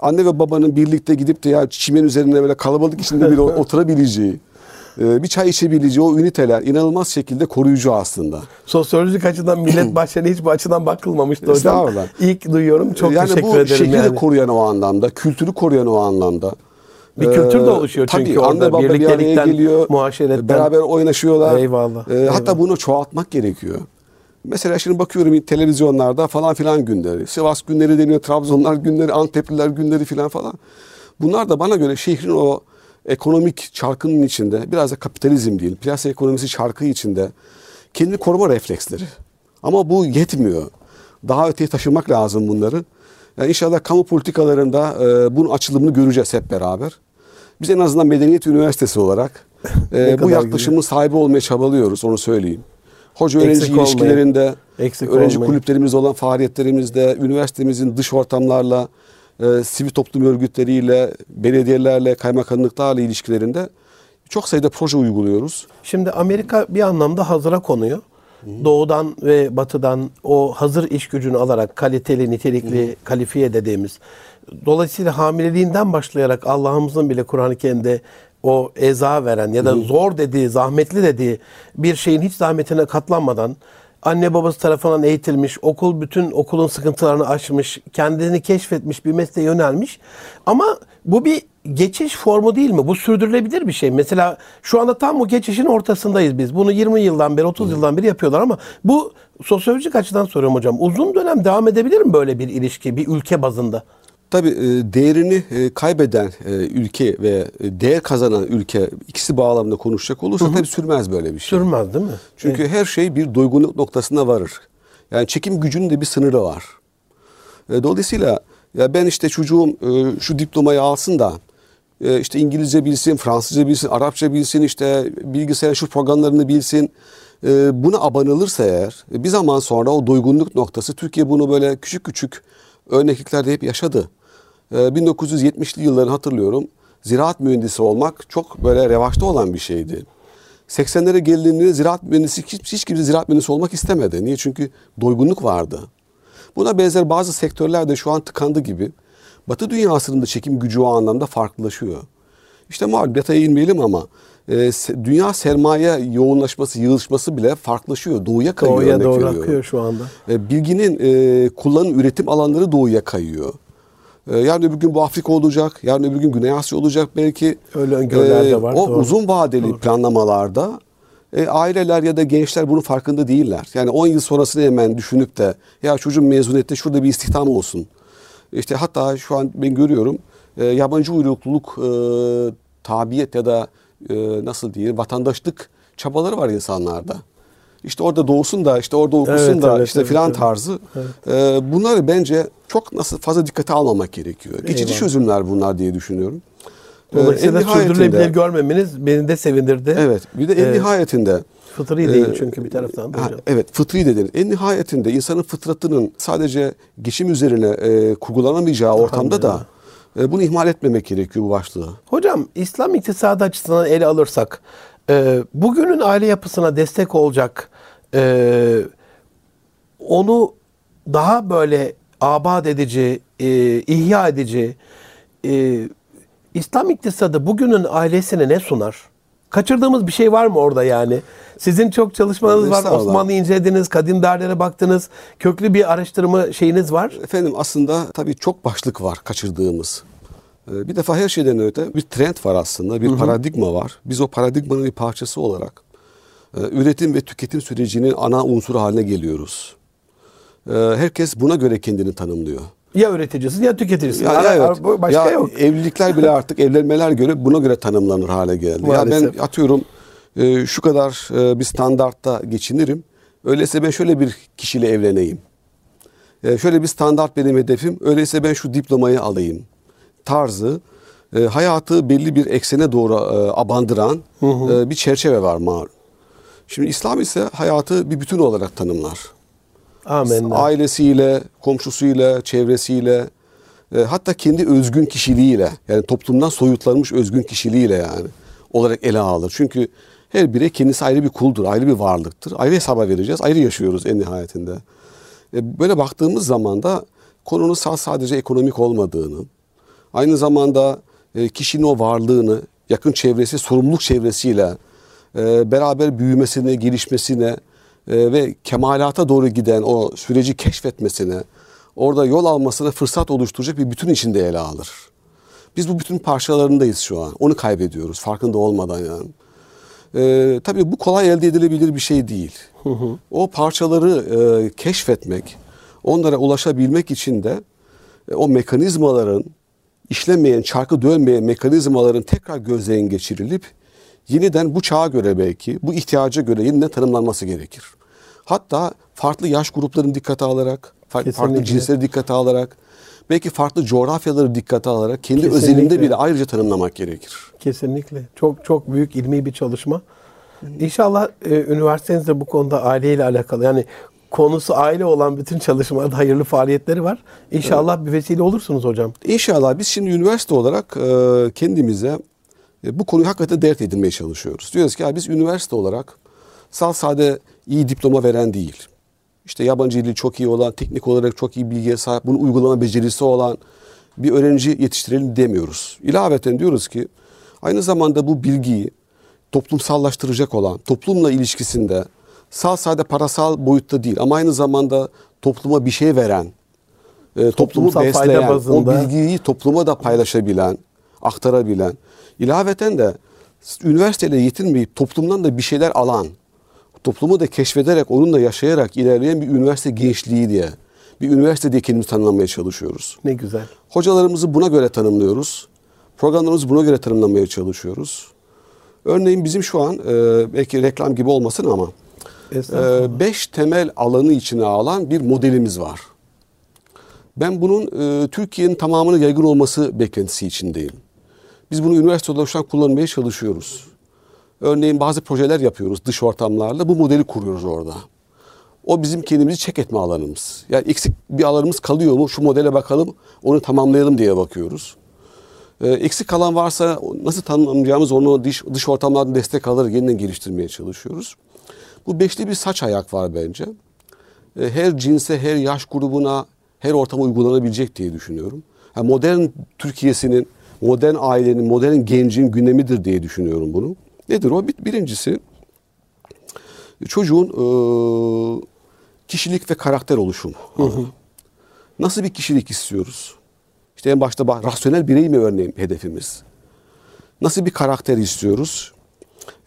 anne ve babanın birlikte gidip de ya çimen üzerinde böyle kalabalık içinde bile oturabileceği, bir çay içebileceği o üniteler inanılmaz şekilde koruyucu aslında. Sosyolojik açıdan millet bahçeli hiç bu açıdan bakılmamıştı hocam. İlk duyuyorum. Çok yani teşekkür bu ederim yani. de koruyan o anlamda, kültürü koruyan o anlamda. Bir kültür de oluşuyor çünkü tabii, orada. Anne baba bir Birliktelikten, geliyor, muaşeretten. beraber oynaşıyorlar. Eyvallah, Ee, eyvallah. Hatta bunu çoğaltmak gerekiyor. Mesela şimdi bakıyorum televizyonlarda falan filan günleri. Sivas günleri deniyor, Trabzonlar günleri, Antepliler günleri filan falan. Bunlar da bana göre şehrin o ekonomik çarkının içinde biraz da kapitalizm değil, piyasa ekonomisi çarkı içinde kendini koruma refleksleri. Ama bu yetmiyor. Daha öteye taşımak lazım bunları. Yani inşallah kamu politikalarında e, bunun açılımını göreceğiz hep beraber. Biz en azından Medeniyet Üniversitesi olarak e, bu yaklaşımın sahibi olmaya çabalıyoruz onu söyleyeyim. Hoca Eksik öğrenci olmayın. ilişkilerinde, Eksik öğrenci olmayın. kulüplerimiz olan faaliyetlerimizde, üniversitemizin dış ortamlarla, e, sivil toplum örgütleriyle, belediyelerle, kaymakamlıklarla ilişkilerinde çok sayıda proje uyguluyoruz. Şimdi Amerika bir anlamda hazıra konuyor. doğudan ve batıdan o hazır iş gücünü alarak kaliteli, nitelikli, kalifiye dediğimiz. Dolayısıyla hamileliğinden başlayarak Allah'ımızın bile Kur'an-ı Kerim'de o eza veren ya da zor dediği, zahmetli dediği bir şeyin hiç zahmetine katlanmadan anne babası tarafından eğitilmiş, okul bütün okulun sıkıntılarını aşmış, kendini keşfetmiş, bir mesleğe yönelmiş. Ama bu bir geçiş formu değil mi? Bu sürdürülebilir bir şey. Mesela şu anda tam bu geçişin ortasındayız biz. Bunu 20 yıldan beri, 30 yıldan beri yapıyorlar ama bu sosyolojik açıdan soruyorum hocam. Uzun dönem devam edebilir mi böyle bir ilişki bir ülke bazında? Tabii e, değerini e, kaybeden e, ülke ve değer kazanan ülke ikisi bağlamında konuşacak olursa tabii sürmez böyle bir şey. Sürmez değil mi? Çünkü her şey bir doygunluk noktasına varır. Yani çekim gücünün de bir sınırı var. Dolayısıyla ya ben işte çocuğum şu diplomayı alsın da işte İngilizce bilsin, Fransızca bilsin, Arapça bilsin, işte bilgisayar şu programlarını bilsin. Buna abanılırsa eğer bir zaman sonra o doygunluk noktası Türkiye bunu böyle küçük küçük örnekliklerde hep yaşadı. 1970'li yılları hatırlıyorum. Ziraat mühendisi olmak çok böyle revaçta olan bir şeydi. 80'lere geldiğinde ziraat mühendisi hiç, hiç kimse ziraat mühendisi olmak istemedi. Niye? Çünkü doygunluk vardı. Buna benzer bazı sektörler de şu an tıkandı gibi. Batı dünyasının da çekim gücü o anlamda farklılaşıyor. İşte malum detaya inmeyelim ama e, dünya sermaye yoğunlaşması, yığılışması bile farklılaşıyor. Doğuya kayıyor. Doğuya doğru akıyor şu anda. E, bilginin e, kullanım, üretim alanları doğuya kayıyor. E, yarın öbür gün bu Afrika olacak, yarın öbür gün Güney Asya olacak belki. Öyle öngörüler de var. O doğru. uzun vadeli doğru. planlamalarda e, aileler ya da gençler bunun farkında değiller. Yani 10 yıl sonrasını hemen düşünüp de ya çocuğum mezuniyette şurada bir istihdam olsun. İşte hatta şu an ben görüyorum e, yabancı uyrukluluk e, tabiyet ya da e, nasıl diyeyim vatandaşlık çabaları var insanlarda. İşte orada doğsun da işte orada okusun Evet, da evet, işte evet, filan evet. tarzı. E, bunları bence çok nasıl fazla dikkate almamak gerekiyor. Geçici Eyvallah. çözümler bunlar diye düşünüyorum. E, Dolayısıyla nihayetinde- sürdürülebilir görmemeniz beni de sevindirdi. Evet. Bir de en Evet. nihayetinde Fıtri değil Ee, çünkü bir taraftan Ha, evet fıtri de denir. En nihayetinde insanın fıtratının sadece geçim üzerine e, kurgulanamayacağı ortamda da e, bunu ihmal etmemek gerekiyor bu başlığı. Hocam İslam iktisadı açısından ele alırsak e, bugünün aile yapısına destek olacak e, onu daha böyle abad edici, e, ihya edici e, İslam iktisadı bugünün ailesine ne sunar? Kaçırdığımız bir şey var mı orada yani? Sizin çok çalışmanız var. Osmanlı incelediniz, kadim değerlere baktınız. Köklü bir araştırma şeyiniz var. Efendim aslında tabii çok başlık var kaçırdığımız. E, bir defa her şeyden öte bir trend var aslında, bir paradigma var. Biz o paradigmanın bir parçası olarak e, üretim ve tüketim sürecinin ana unsuru haline geliyoruz. E, herkes buna göre kendini tanımlıyor. Ya üreticisin ya tüketicisin. Ya, Ara- evet. Başka ya, yok. Evlilikler bile artık evlenmeler göre buna göre tanımlanır hale geldi. Ya ben Maalesef. atıyorum e, şu kadar e, bir standartta geçinirim. Öyleyse ben şöyle bir kişiyle evleneyim. Şöyle bir standart benim hedefim. Öyleyse ben şu diplomayı alayım. Tarzı e, hayatı belli bir eksene doğru e, abandıran e, bir çerçeve var malum. Şimdi İslam ise hayatı bir bütün olarak tanımlar Amenna. ailesiyle, komşusuyla, çevresiyle, e, hatta kendi özgün kişiliğiyle, yani toplumdan soyutlanmış özgün kişiliğiyle yani olarak ele alır. Çünkü her birey kendisi ayrı bir kuldur, ayrı bir varlıktır. Ayrı hesaba vereceğiz, ayrı yaşıyoruz en nihayetinde. E, böyle baktığımız zaman da konunun sa- sadece ekonomik olmadığını, aynı zamanda e, kişinin o varlığını yakın çevresi, sorumluluk çevresiyle e, beraber büyümesine, gelişmesine e, ve kemalata doğru giden o süreci keşfetmesine, orada yol almasına fırsat oluşturacak bir bütün içinde ele alır. Biz bu bütün parçalarındayız şu an. Onu kaybediyoruz farkında olmadan yani. Ee, tabii bu kolay elde edilebilir bir şey değil. O parçaları e, keşfetmek, onlara ulaşabilmek için de e, o mekanizmaların işlemeyen, çarkı dönmeyen mekanizmaların tekrar gözden geçirilip yeniden bu çağa göre belki, bu ihtiyaca göre yeniden tanımlanması gerekir. Hatta farklı yaş gruplarını dikkate alarak, fa- farklı Kesinlikle. cinsleri dikkate alarak, belki farklı coğrafyaları dikkate alarak kendi Kesinlikle. özelinde bile ayrıca tanımlamak gerekir. Kesinlikle. Çok çok büyük ilmi bir çalışma. İnşallah e, üniversitenizde bu konuda aileyle alakalı yani konusu aile olan bütün çalışmalarda hayırlı faaliyetleri var. İnşallah bir vesile olursunuz hocam. İnşallah biz şimdi üniversite olarak e, kendimize e, bu konuyu hakikaten dert edinmeye çalışıyoruz. Diyoruz ki biz üniversite olarak sal sade iyi diploma veren değil. İşte yabancı dili çok iyi olan, teknik olarak çok iyi bilgiye sahip, bunu uygulama becerisi olan bir öğrenci yetiştirelim demiyoruz. İlaveten diyoruz ki aynı zamanda bu bilgiyi toplumsallaştıracak olan, toplumla ilişkisinde sağ sade parasal boyutta değil ama aynı zamanda topluma bir şey veren, e, toplumu besleyen, o bazında. bilgiyi topluma da paylaşabilen, aktarabilen, ilaveten de üniversiteyle yetinmeyip toplumdan da bir şeyler alan, toplumu da keşfederek, onunla yaşayarak ilerleyen bir üniversite gençliği diye, bir üniversite diye kendimizi tanımlamaya çalışıyoruz. Ne güzel. Hocalarımızı buna göre tanımlıyoruz. Programlarımızı buna göre tanımlamaya çalışıyoruz. Örneğin bizim şu an, e, belki reklam gibi olmasın ama. E, beş temel alanı içine alan bir modelimiz var. Ben bunun e, Türkiye'nin tamamına yaygın olması beklentisi içindeyim. Biz bunu üniversite olarak şu an kullanmaya çalışıyoruz. Örneğin bazı projeler yapıyoruz dış ortamlarla. Bu modeli kuruyoruz orada. O bizim kendimizi çek etme alanımız. Yani eksik bir alanımız kalıyor mu? Şu modele bakalım, onu tamamlayalım diye bakıyoruz. Ee, eksik kalan varsa nasıl tanımlayacağımız onu dış, dış ortamlardan destek alarak yeniden geliştirmeye çalışıyoruz. Bu beşli bir saç ayak var bence. Ee, her cinse, her yaş grubuna, her ortama uygulanabilecek diye düşünüyorum. Ha, modern Türkiye'sinin, modern ailenin, modern gencin gündemidir diye düşünüyorum bunu. Nedir o? Bir- Birincisi çocuğun e, kişilik ve karakter oluşumu. Nasıl bir kişilik istiyoruz? İşte en başta rasyonel birey mi örneğin hedefimiz? Nasıl bir karakter istiyoruz?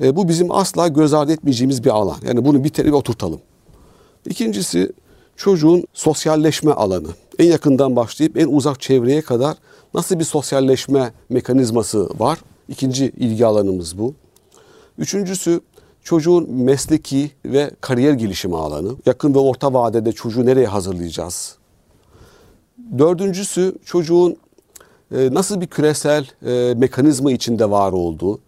E, bu bizim asla göz ardı etmeyeceğimiz bir alan. Yani bunu bir tere oturtalım. İkincisi çocuğun sosyalleşme alanı. En yakından başlayıp en uzak çevreye kadar nasıl bir sosyalleşme mekanizması var? İkinci ilgi alanımız bu. Üçüncüsü çocuğun mesleki ve kariyer gelişimi alanı. Yakın ve orta vadede çocuğu nereye hazırlayacağız? Dördüncüsü çocuğun e, nasıl bir küresel e, mekanizma içinde var olduğu.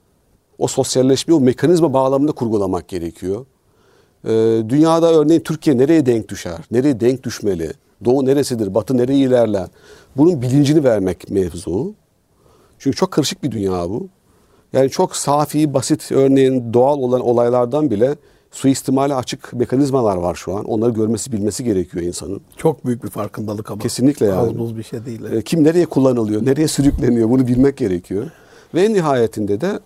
O sosyalleşmeyi o mekanizma bağlamında kurgulamak gerekiyor. E, dünyada örneğin Türkiye nereye denk düşer? Nereye denk düşmeli? Doğu neresidir? Batı nereye ilerler? Bunun bilincini vermek mevzu. Çünkü çok karışık bir dünya bu. Yani çok safi, basit örneğin doğal olan olaylardan bile suistimale açık mekanizmalar var şu an. Onları görmesi, bilmesi gerekiyor insanın. Çok büyük bir farkındalık ama. Kesinlikle yani. Az buz bir şey değil. E, Kim nereye kullanılıyor, nereye sürükleniyor bunu bilmek gerekiyor. Ve en nihayetinde de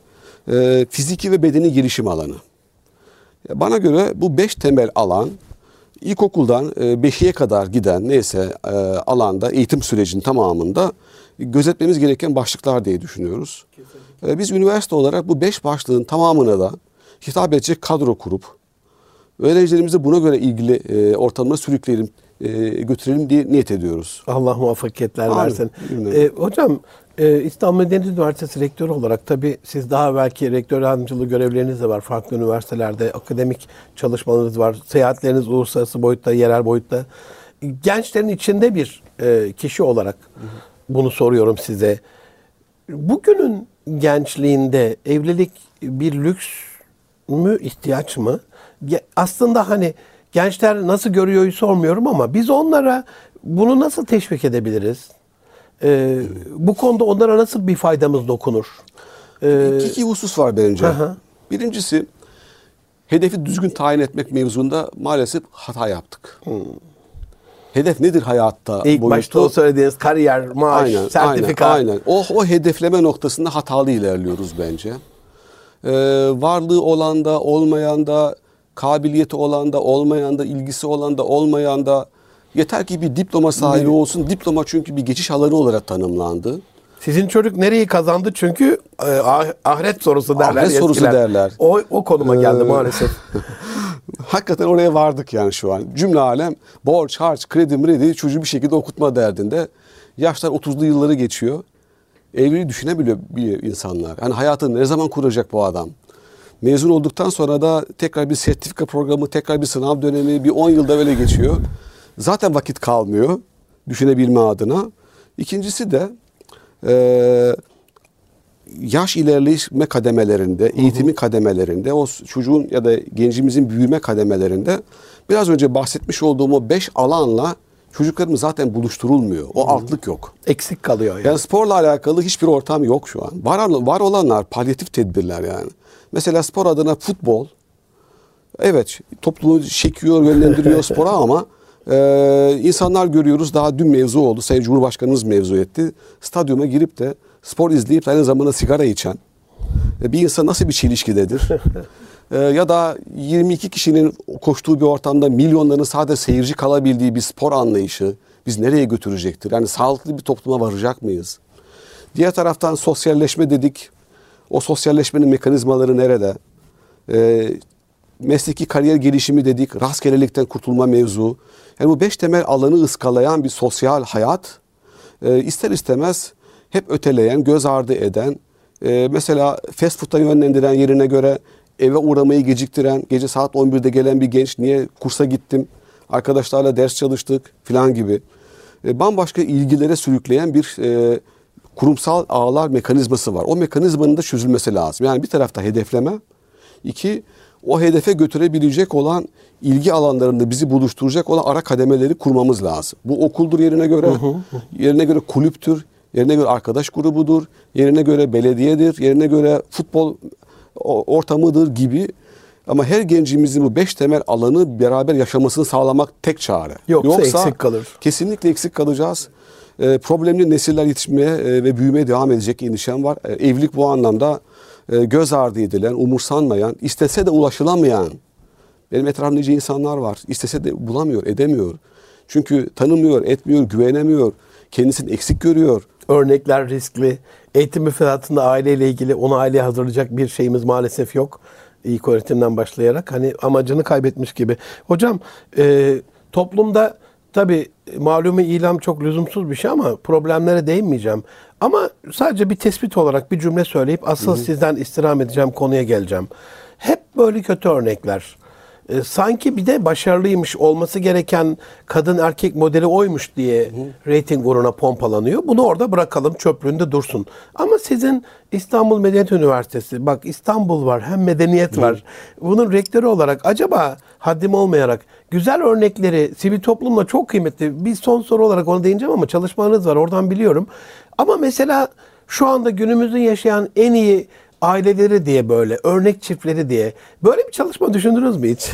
e, fiziki ve bedeni gelişim alanı. Bana göre bu beş temel alan ilkokuldan e, beşiğe kadar giden neyse e, alanda eğitim sürecinin tamamında gözetmemiz gereken başlıklar diye düşünüyoruz. E, Biz üniversite olarak bu beş başlığın tamamına da hitap edecek kadro kurup öğrencilerimizi buna göre ilgili e, ortamına sürükleyelim, e, götürelim diye niyet ediyoruz. Allah muvaffakiyetler Amin. versin. Ee, hocam e, İstanbul Medeniyet Üniversitesi rektörü olarak tabii siz daha belki rektör yardımcılığı görevleriniz de var. Farklı üniversitelerde akademik çalışmalarınız var. Seyahatleriniz uluslararası boyutta, yerel boyutta. Gençlerin içinde bir e, kişi olarak bunu soruyorum size. Bugünün gençliğinde evlilik bir lüks mü ihtiyaç mı? Aslında hani gençler nasıl görüyor sormuyorum ama biz onlara bunu nasıl teşvik edebiliriz? Ee, bu konuda onlara nasıl bir faydamız dokunur? Ee, İki, iki husus var bence. Hı hı. Birincisi hedefi düzgün tayin etmek mevzunda maalesef hata yaptık. Hedef nedir hayatta? ilk boyutu? başta o söylediğiniz kariyer, maaş, aynen, sertifika. Aynen, aynen. O, o hedefleme noktasında hatalı ilerliyoruz bence. Ee, varlığı olan da olmayan da, kabiliyeti olan da olmayan da, ilgisi olan da olmayan da yeter ki bir diploma sahibi olsun. Diploma çünkü bir geçiş alanı olarak tanımlandı. Sizin çocuk nereyi kazandı çünkü e, ah- ahiret sorusu derler. Ahiret sorusu eskiler. derler. O, o konuma geldi Ee, maalesef. Hakikaten oraya vardık yani şu an. Cümle alem borç, harç, kredi, mredi çocuğu bir şekilde okutma derdinde. Yaşlar 30'lu yılları geçiyor. Evliliği düşünebiliyor biliyor insanlar. Hani hayatını ne zaman kuracak bu adam? Mezun olduktan sonra da tekrar bir sertifika programı, tekrar bir sınav dönemi, bir 10 yılda böyle geçiyor. Zaten vakit kalmıyor düşünebilme adına. İkincisi de eee yaş ilerleme kademelerinde, eğitimin kademelerinde, o çocuğun ya da gencimizin büyüme kademelerinde biraz önce bahsetmiş olduğum o beş alanla çocuklarımız zaten buluşturulmuyor. O altlık yok. Eksik kalıyor yani. Yani sporla alakalı hiçbir ortam yok şu an. Var, var olanlar palyatif tedbirler yani. Mesela spor adına futbol Evet toplumu çekiyor, yönlendiriyor spora ama e, insanlar görüyoruz. Daha dün mevzu oldu. Sayın Cumhurbaşkanımız mevzu etti. Stadyuma girip de spor izleyip aynı zamanda sigara içen e, bir insan nasıl bir çelişkidedir? e, ya da 22 kişinin koştuğu bir ortamda milyonların sadece seyirci kalabildiği bir spor anlayışı biz nereye götürecektir? Yani sağlıklı bir topluma varacak mıyız? Diğer taraftan sosyalleşme dedik. O sosyalleşmenin mekanizmaları nerede? E, mesleki kariyer gelişimi dedik. Rastgelelikten kurtulma mevzu. Yani bu beş temel alanı ıskalayan bir sosyal hayat e, ister istemez hep öteleyen, göz ardı eden, e, mesela fast food'a yönlendiren yerine göre eve uğramayı geciktiren, gece saat 11'de gelen bir genç niye kursa gittim, arkadaşlarla ders çalıştık filan gibi e, bambaşka ilgilere sürükleyen bir e, kurumsal ağlar mekanizması var. O mekanizmanın da çözülmesi lazım. Yani bir tarafta hedefleme, iki o hedefe götürebilecek olan ilgi alanlarında bizi buluşturacak olan ara kademeleri kurmamız lazım. Bu okuldur yerine göre, yerine göre kulüptür, yerine göre arkadaş grubudur, yerine göre belediyedir, yerine göre futbol ortamıdır gibi. Ama her gencimizin bu beş temel alanı beraber yaşamasını sağlamak tek çare. Yoksa, Yoksa eksik kalır. Kesinlikle eksik kalacağız. E, problemli nesiller yetişmeye e, ve büyümeye devam edecek endişem var. E, evlilik bu anlamda e, göz ardı edilen, umursanmayan, istese de ulaşılamayan, benim etrafımda nice insanlar var. İstese de bulamıyor, edemiyor. Çünkü tanımıyor, etmiyor, güvenemiyor. Kendisini eksik görüyor. Örnekler riskli. Eğitim müfredatında aileyle ilgili onu aileye hazırlayacak bir şeyimiz maalesef yok. İlk öğretimden başlayarak hani amacını kaybetmiş gibi. Hocam e, toplumda tabi malumu ilam çok lüzumsuz bir şey ama problemlere değinmeyeceğim. Ama sadece bir tespit olarak bir cümle söyleyip asıl hı hı. sizden istirham edeceğim konuya geleceğim. Hep böyle kötü örnekler e, sanki bir de başarılıymış olması gereken kadın erkek modeli oymuş diye hı. reyting uğruna pompalanıyor. Bunu orada bırakalım çöplüğünde dursun. Ama sizin İstanbul Medeniyet Üniversitesi bak İstanbul var hem medeniyet hı. var. Bunun rektörü olarak acaba haddim olmayarak güzel örnekleri sivil toplumla çok kıymetli. Bir son soru olarak onu değineceğim ama çalışmanız var oradan biliyorum. Ama mesela şu anda günümüzün yaşayan en iyi aileleri diye böyle, örnek çiftleri diye. Böyle bir çalışma düşündünüz mü hiç?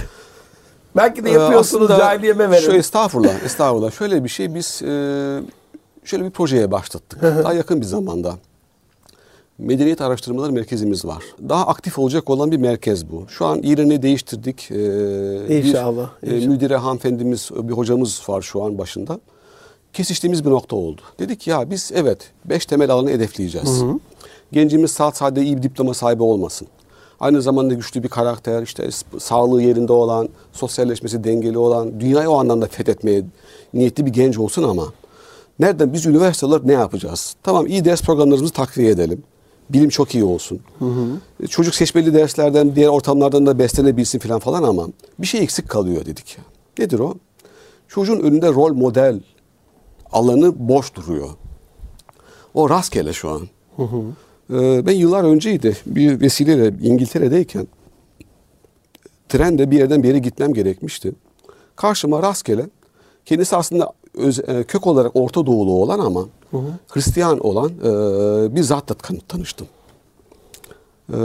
Belki de ee, yapıyorsunuz ee, cahiliyeme verin. Şöyle estağfurullah, estağfurullah. Şöyle bir şey biz e, şöyle bir projeye başlattık. Daha yakın bir zamanda. Medeniyet Araştırmaları Merkezimiz var. Daha aktif olacak olan bir merkez bu. Şu an yerini değiştirdik. Ee, inşallah. Bir, inşallah. E, müdire hanımefendimiz, bir hocamız var şu an başında. Kesiştiğimiz bir nokta oldu. Dedik ya biz evet beş temel alanı hedefleyeceğiz. Hı hı. Gencimiz sadece iyi bir diploma sahibi olmasın. Aynı zamanda güçlü bir karakter, işte sağlığı yerinde olan, sosyalleşmesi dengeli olan, dünyayı o anlamda fethetmeye niyetli bir genç olsun ama nereden biz üniversiteler ne yapacağız? Tamam iyi ders programlarımızı takviye edelim. Bilim çok iyi olsun. Hı hı. Çocuk seçmeli derslerden, diğer ortamlardan da beslenebilsin falan falan ama bir şey eksik kalıyor dedik. Nedir o? Çocuğun önünde rol model alanı boş duruyor. O rastgele şu an. Hı hı. Ee, ben yıllar önceydi bir vesileyle İngiltere'deyken trende bir yerden bir yere gitmem gerekmişti. Karşıma rastgele kendisi aslında öz, e, kök olarak Orta Doğulu olan ama hı hı. Hristiyan olan e, bir zatla tanıştım. E,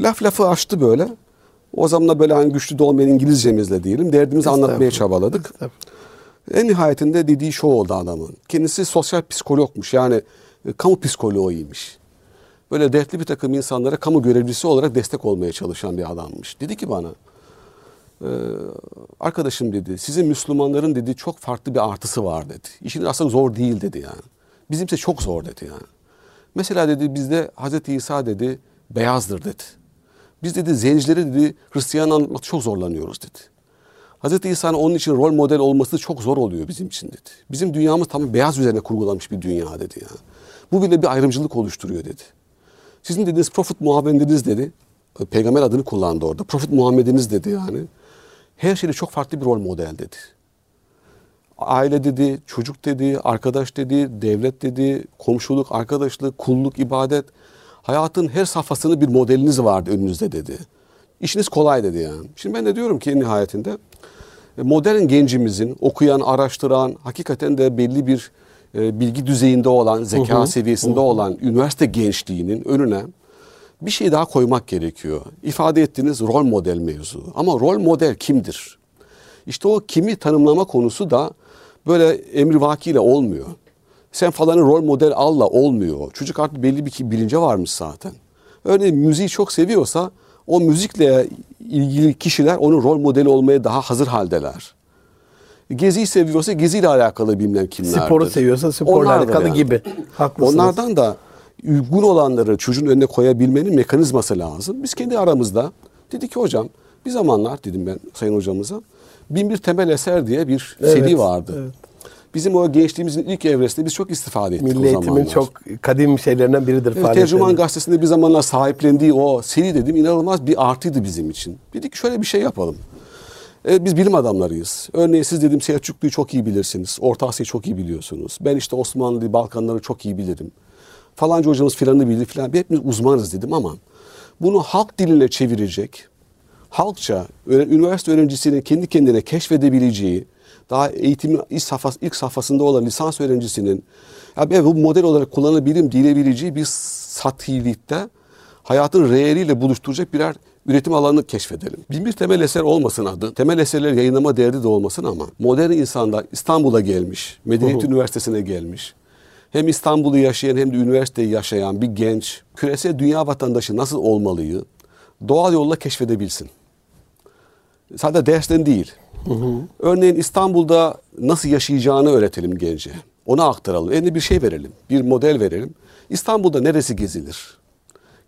laf lafı açtı böyle. O zaman da böyle hani güçlü de olmayan İngilizcemizle diyelim. Derdimizi anlatmaya çabaladık. En nihayetinde dediği şu oldu adamın. Kendisi sosyal psikologmuş. Yani e, kamu psikoloğuymuş. Böyle dertli bir takım insanlara kamu görevlisi olarak destek olmaya çalışan bir adammış. Dedi ki bana, e, arkadaşım dedi, sizin Müslümanların dedi çok farklı bir artısı var dedi. İşin aslında zor değil dedi yani. Bizimse çok zor dedi yani. Mesela dedi bizde Hazreti İsa dedi beyazdır dedi. Biz dedi zencileri dedi Hristiyan anlatmak çok zorlanıyoruz dedi. Hazreti İsa'nın onun için rol model olması çok zor oluyor bizim için dedi. Bizim dünyamız tam beyaz üzerine kurgulanmış bir dünya dedi yani. Bu bile bir ayrımcılık oluşturuyor dedi. Sizin dediğiniz Prophet Muhammed'iniz dedi. Peygamber adını kullandı orada. Prophet Muhammed'iniz dedi yani. Her şeyde çok farklı bir rol model dedi. Aile dedi, çocuk dedi, arkadaş dedi, devlet dedi, komşuluk, arkadaşlık, kulluk, ibadet. Hayatın her safhasını bir modeliniz vardı önünüzde dedi. İşiniz kolay dedi yani. Şimdi ben de diyorum ki en nihayetinde modern gencimizin okuyan, araştıran, hakikaten de belli bir e, bilgi düzeyinde olan, zeka hı hı. seviyesinde hı hı. olan üniversite gençliğinin önüne bir şey daha koymak gerekiyor. İfade ettiğiniz rol model mevzu. Ama rol model kimdir? İşte o kimi tanımlama konusu da böyle emrivakiyle olmuyor. Sen falanı rol model alla olmuyor. Çocuk artık belli bir bilince varmış zaten. Örneğin müziği çok seviyorsa o müzikle ilgili kişiler onun rol modeli olmaya daha hazır haldeler. Geziyi seviyorsa geziyle alakalı bilmem kimlerdir. Sporu seviyorsa sporla alakalı yani. gibi. Haklısınız. Onlardan da uygun olanları çocuğun önüne koyabilmenin mekanizması lazım. Biz kendi aramızda dedik ki hocam bir zamanlar dedim ben sayın hocamıza bin bir temel eser diye bir Evet, seri vardı. evet. Bizim o gençliğimizin ilk evresinde biz çok istifade ettik Milli o eğitimin zamanlar. çok kadim şeylerinden biridir. Evet. Tercüman Gazetesi'nde bir zamanlar sahiplendiği o seri dedim inanılmaz bir artıydı bizim için. Dedik şöyle bir şey yapalım. E, biz bilim adamlarıyız. Örneğin siz dedim Selçuklu'yu çok iyi bilirsiniz. Orta Asya'yı çok iyi biliyorsunuz. Ben işte Osmanlı, Balkanları çok iyi bilirim. Falanca hocamız filanı bilir filan. Hepimiz uzmanız dedim ama bunu halk diline çevirecek, halkça üniversite öğrencisinin kendi kendine keşfedebileceği, daha eğitimin ilk, safhası, ilk safhasında olan lisans öğrencisinin ya ben bu model olarak kullanabilirim diyebileceği bir satilikte hayatın reeliyle buluşturacak birer üretim alanını keşfedelim. Bin bir temel eser olmasın adı. Temel eserler yayınlama derdi de olmasın ama modern insanlar İstanbul'a gelmiş, Medeniyet Üniversitesi'ne gelmiş. Hem İstanbul'u yaşayan hem de üniversiteyi yaşayan bir genç küresel dünya vatandaşı nasıl olmalıyı doğal yolla keşfedebilsin. Sadece dersten değil. Örneğin İstanbul'da nasıl yaşayacağını öğretelim gence. Ona aktaralım. Eline bir şey verelim. Bir model verelim. İstanbul'da neresi gezilir?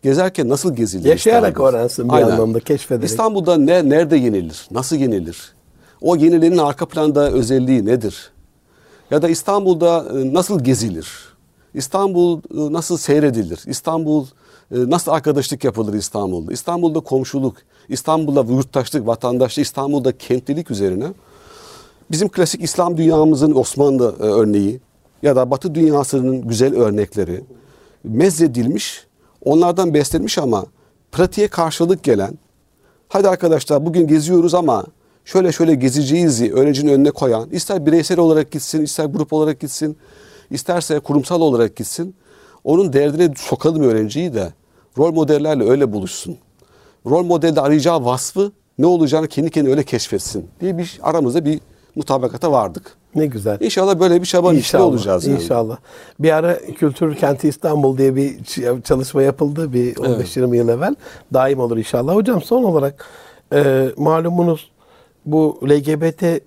Gezerken nasıl gezilir? Yaşayarak İstanbul? öğrensin bir anlamda, keşfederek. İstanbul'da ne, nerede yenilir? Nasıl yenilir? O yenilerin arka planda özelliği nedir? Ya da İstanbul'da e, nasıl gezilir? İstanbul e, nasıl seyredilir? İstanbul e, nasıl arkadaşlık yapılır İstanbul'da? İstanbul'da komşuluk, İstanbul'da yurttaşlık, vatandaşlık, İstanbul'da kentlilik üzerine bizim klasik İslam dünyamızın Osmanlı örneği ya da Batı dünyasının güzel örnekleri mezredilmiş, onlardan beslenmiş ama pratiğe karşılık gelen hadi arkadaşlar bugün geziyoruz ama şöyle şöyle gezeceğizi öğrencinin önüne koyan ister bireysel olarak gitsin ister grup olarak gitsin isterse kurumsal olarak gitsin onun derdine sokalım öğrenciyi de rol modellerle öyle buluşsun. Rol modelde arayacağı vasfı ne olacağını kendi kendine öyle keşfetsin diye bir aramızda bir mutabakata vardık. Ne güzel. İnşallah böyle bir çabanın içinde olacağız. Yani. İnşallah. Bir ara Kültür Kenti İstanbul diye bir çalışma yapıldı bir 15-20 yıl evvel. Daim olur inşallah. Hocam son olarak e, malumunuz bu LGBT e,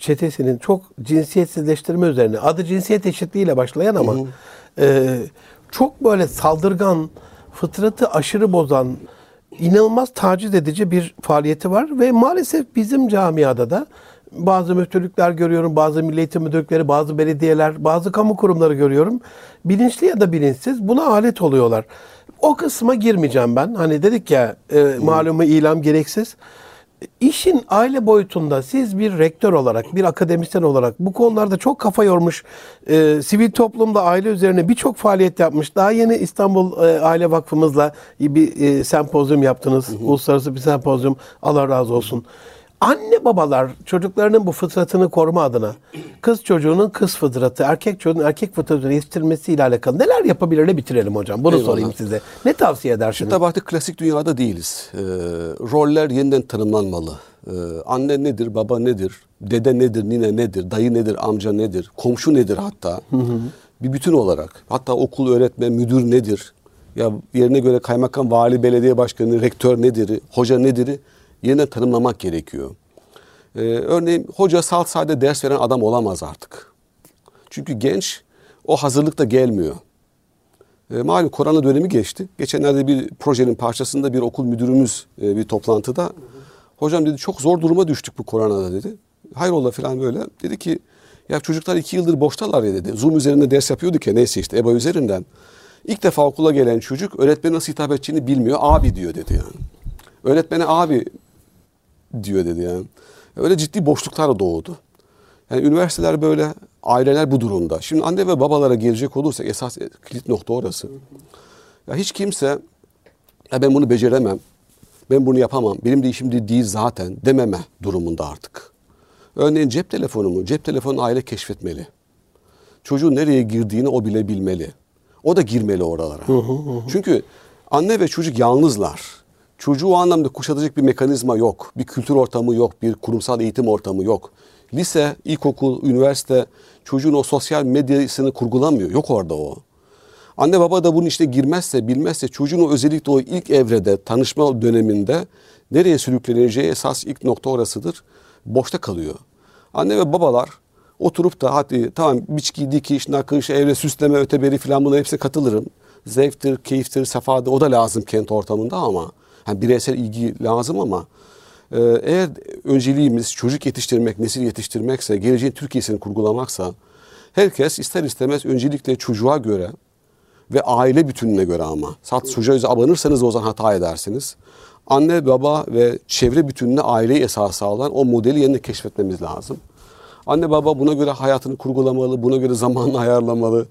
çetesinin çok cinsiyetsizleştirme üzerine adı cinsiyet eşitliğiyle başlayan ama e, çok böyle saldırgan, fıtratı aşırı bozan, inanılmaz taciz edici bir faaliyeti var ve maalesef bizim camiada da bazı müftülükler görüyorum, bazı milli eğitim müdürlükleri, bazı belediyeler, bazı kamu kurumları görüyorum. Bilinçli ya da bilinçsiz buna alet oluyorlar. O kısma girmeyeceğim ben. Hani dedik ya e, malumu ilam gereksiz. İşin aile boyutunda siz bir rektör olarak, bir akademisyen olarak bu konularda çok kafa yormuş, e, sivil toplumda aile üzerine birçok faaliyet yapmış. Daha yeni İstanbul e, Aile Vakfımızla bir e, sempozyum yaptınız. Uluslararası bir sempozyum. Allah razı olsun. Anne babalar çocuklarının bu fıtratını koruma adına kız çocuğunun kız fıtratı, erkek çocuğun erkek fıtratını yetiştirmesiyle alakalı neler yapabilirle bitirelim hocam. Bunu Eyvallah. sorayım size. Ne tavsiye edersiniz? Şimdi tabii artık klasik dünyada değiliz. Ee, roller yeniden tanımlanmalı. Ee, anne nedir, baba nedir, dede nedir, nine nedir, dayı nedir, amca nedir, komşu nedir hatta. Bir bütün olarak. Hatta okul öğretmen, müdür nedir? Ya yerine göre kaymakam, vali, belediye başkanı, rektör nedir, hoca nedir? Yeniden tanımlamak gerekiyor. Ee, örneğin hoca salt sade ders veren adam olamaz artık. Çünkü genç o hazırlıkta gelmiyor. E, malum korona dönemi geçti. Geçenlerde bir projenin parçasında bir okul müdürümüz e, bir toplantıda hocam dedi çok zor duruma düştük bu koronada dedi. Hayrola falan böyle. Dedi ki ya çocuklar iki yıldır boştalar ya dedi. Zoom üzerinde ders yapıyorduk ya neyse işte EBA üzerinden. İlk defa okula gelen çocuk öğretmene nasıl hitap edeceğini bilmiyor. Abi diyor dedi yani. Öğretmene abi diyor dedi yani. Öyle ciddi boşluklar doğdu. Yani üniversiteler böyle, aileler bu durumda. Şimdi anne ve babalara gelecek olursak esas kilit nokta orası. Ya hiç kimse ya ben bunu beceremem, ben bunu yapamam, benim de işim de değil zaten dememe durumunda artık. Örneğin cep telefonumu, cep telefonu aile keşfetmeli. Çocuğun nereye girdiğini o bile bilmeli. O da girmeli oralara. Çünkü Anne ve çocuk yalnızlar. Çocuğu o anlamda kuşatacak bir mekanizma yok. Bir kültür ortamı yok, bir kurumsal eğitim ortamı yok. Lise, ilkokul, üniversite çocuğun o sosyal medyasını kurgulamıyor. Yok orada o. Anne baba da bunun işte girmezse, bilmezse çocuğun o özellikle o ilk evrede, tanışma döneminde nereye sürükleneceği esas ilk nokta orasıdır. Boşta kalıyor. Anne ve babalar oturup da hadi tamam biçki, dikiş, nakış, evre süsleme, öteberi falan bunların hepsine katılırım. Zevktir, keyiftir, sefadır o da lazım kent ortamında ama yani bireysel ilgi lazım ama e, eğer önceliğimiz çocuk yetiştirmek, nesil yetiştirmekse, geleceğin Türkiye'sini kurgulamaksa herkes ister istemez öncelikle çocuğa göre ve aile bütününe göre ama. Sat çocuğa abanırsanız o zaman hata edersiniz. Anne, baba ve çevre bütününe aileyi esas alan o modeli yerine keşfetmemiz lazım. Anne baba buna göre hayatını kurgulamalı, buna göre zamanını ayarlamalı.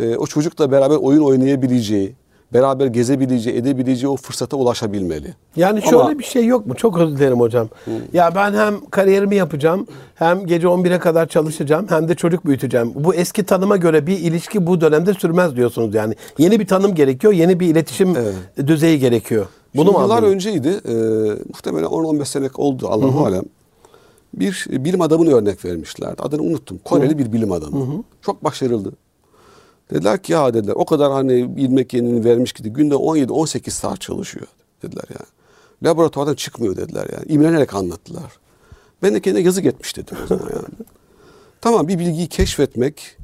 Ee, o çocukla beraber oyun oynayabileceği, beraber gezebileceği, edebileceği o fırsata ulaşabilmeli. Yani Ama- şöyle bir şey yok mu? Çok özür dilerim hocam. Ya ben hem kariyerimi yapacağım, hem gece 11'e kadar çalışacağım, hem de çocuk büyüteceğim. Bu eski tanıma göre bir ilişki bu dönemde sürmez diyorsunuz yani. Yeni bir tanım gerekiyor, yeni bir iletişim düzeyi gerekiyor. Bunu Şimdi mu yıllar anladın? önceydi, e, muhtemelen 10-15 sene oldu Allahu alem. Bir bilim adamını örnek vermişlerdi. Adını unuttum. Koreli bir bilim adamı. Çok başarılı. Dediler ki ya dediler o kadar hani ilmek yenini vermiş ki günde 17-18 saat çalışıyor dediler yani. Laboratuvardan çıkmıyor dediler yani. İmrenerek anlattılar. Ben de kendine yazık etmiş dedim o zaman yani. Tamam bir bilgiyi keşfetmek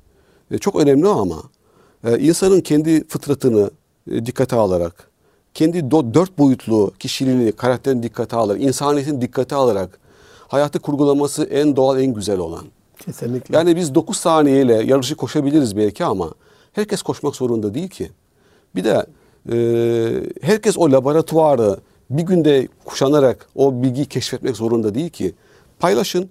e, çok önemli ama e, insanın kendi fıtratını e, dikkate alarak, kendi dört boyutlu kişiliğini, karakterini dikkate alarak, insaniyetini dikkate alarak hayatı kurgulaması en doğal, en güzel olan. Kesinlikle. Yani biz 9 saniyeyle yarışı koşabiliriz belki ama herkes koşmak zorunda değil ki. Bir de e, herkes o laboratuvarı bir günde kuşanarak o bilgiyi keşfetmek zorunda değil ki. Paylaşın.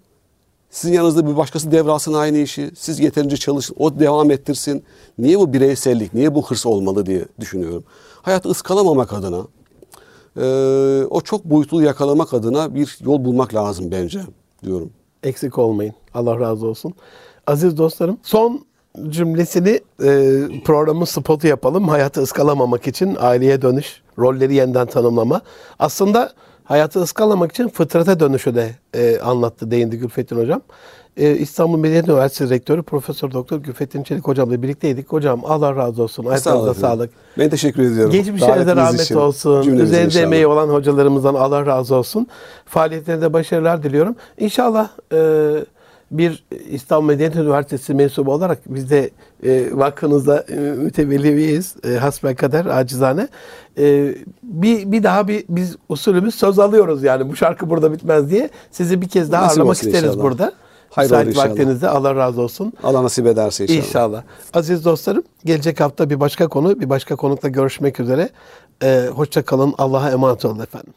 Sizin yanınızda bir başkası devralsın aynı işi. Siz yeterince çalışın. O devam ettirsin. Niye bu bireysellik, niye bu hırs olmalı diye düşünüyorum. Hayatı ıskalamamak adına, e, o çok boyutlu yakalamak adına bir yol bulmak lazım bence diyorum. Eksik olmayın. Allah razı olsun. Aziz dostlarım, son cümlesini e, programın spotu yapalım. Hayatı ıskalamamak için aileye dönüş, rolleri yeniden tanımlama. Aslında hayatı ıskalamak için fıtrata dönüşü de e, anlattı, değindi Gülfettin Hocam. E, İstanbul Medeniyet Üniversitesi Rektörü Profesör Doktor Gülfettin Çelik Hocamla birlikteydik. Hocam Allah razı olsun. Ayaklarınıza sağlık. Ben teşekkür ediyorum. Davetiniz rahmet için, olsun. Üzerinde emeği olan hocalarımızdan Allah razı olsun. Faaliyetlerinde başarılar diliyorum. İnşallah e, bir İstanbul Medeniyet Üniversitesi mensubu olarak biz de e, vakfınızda e, mütevelliyiz. E, hasbelkader, acizane. E, bir, bir daha bir biz usulümüz söz alıyoruz yani bu şarkı burada bitmez diye. Sizi bir kez daha Nasip ağırlamak isteriz inşallah. burada. Hayır Müsait inşallah. vaktinizde Allah razı olsun. Allah nasip ederse inşallah. İnşallah. Aziz dostlarım, gelecek hafta bir başka konu, bir başka konukla görüşmek üzere. Ee, hoşça kalın. Allah'a emanet olun efendim.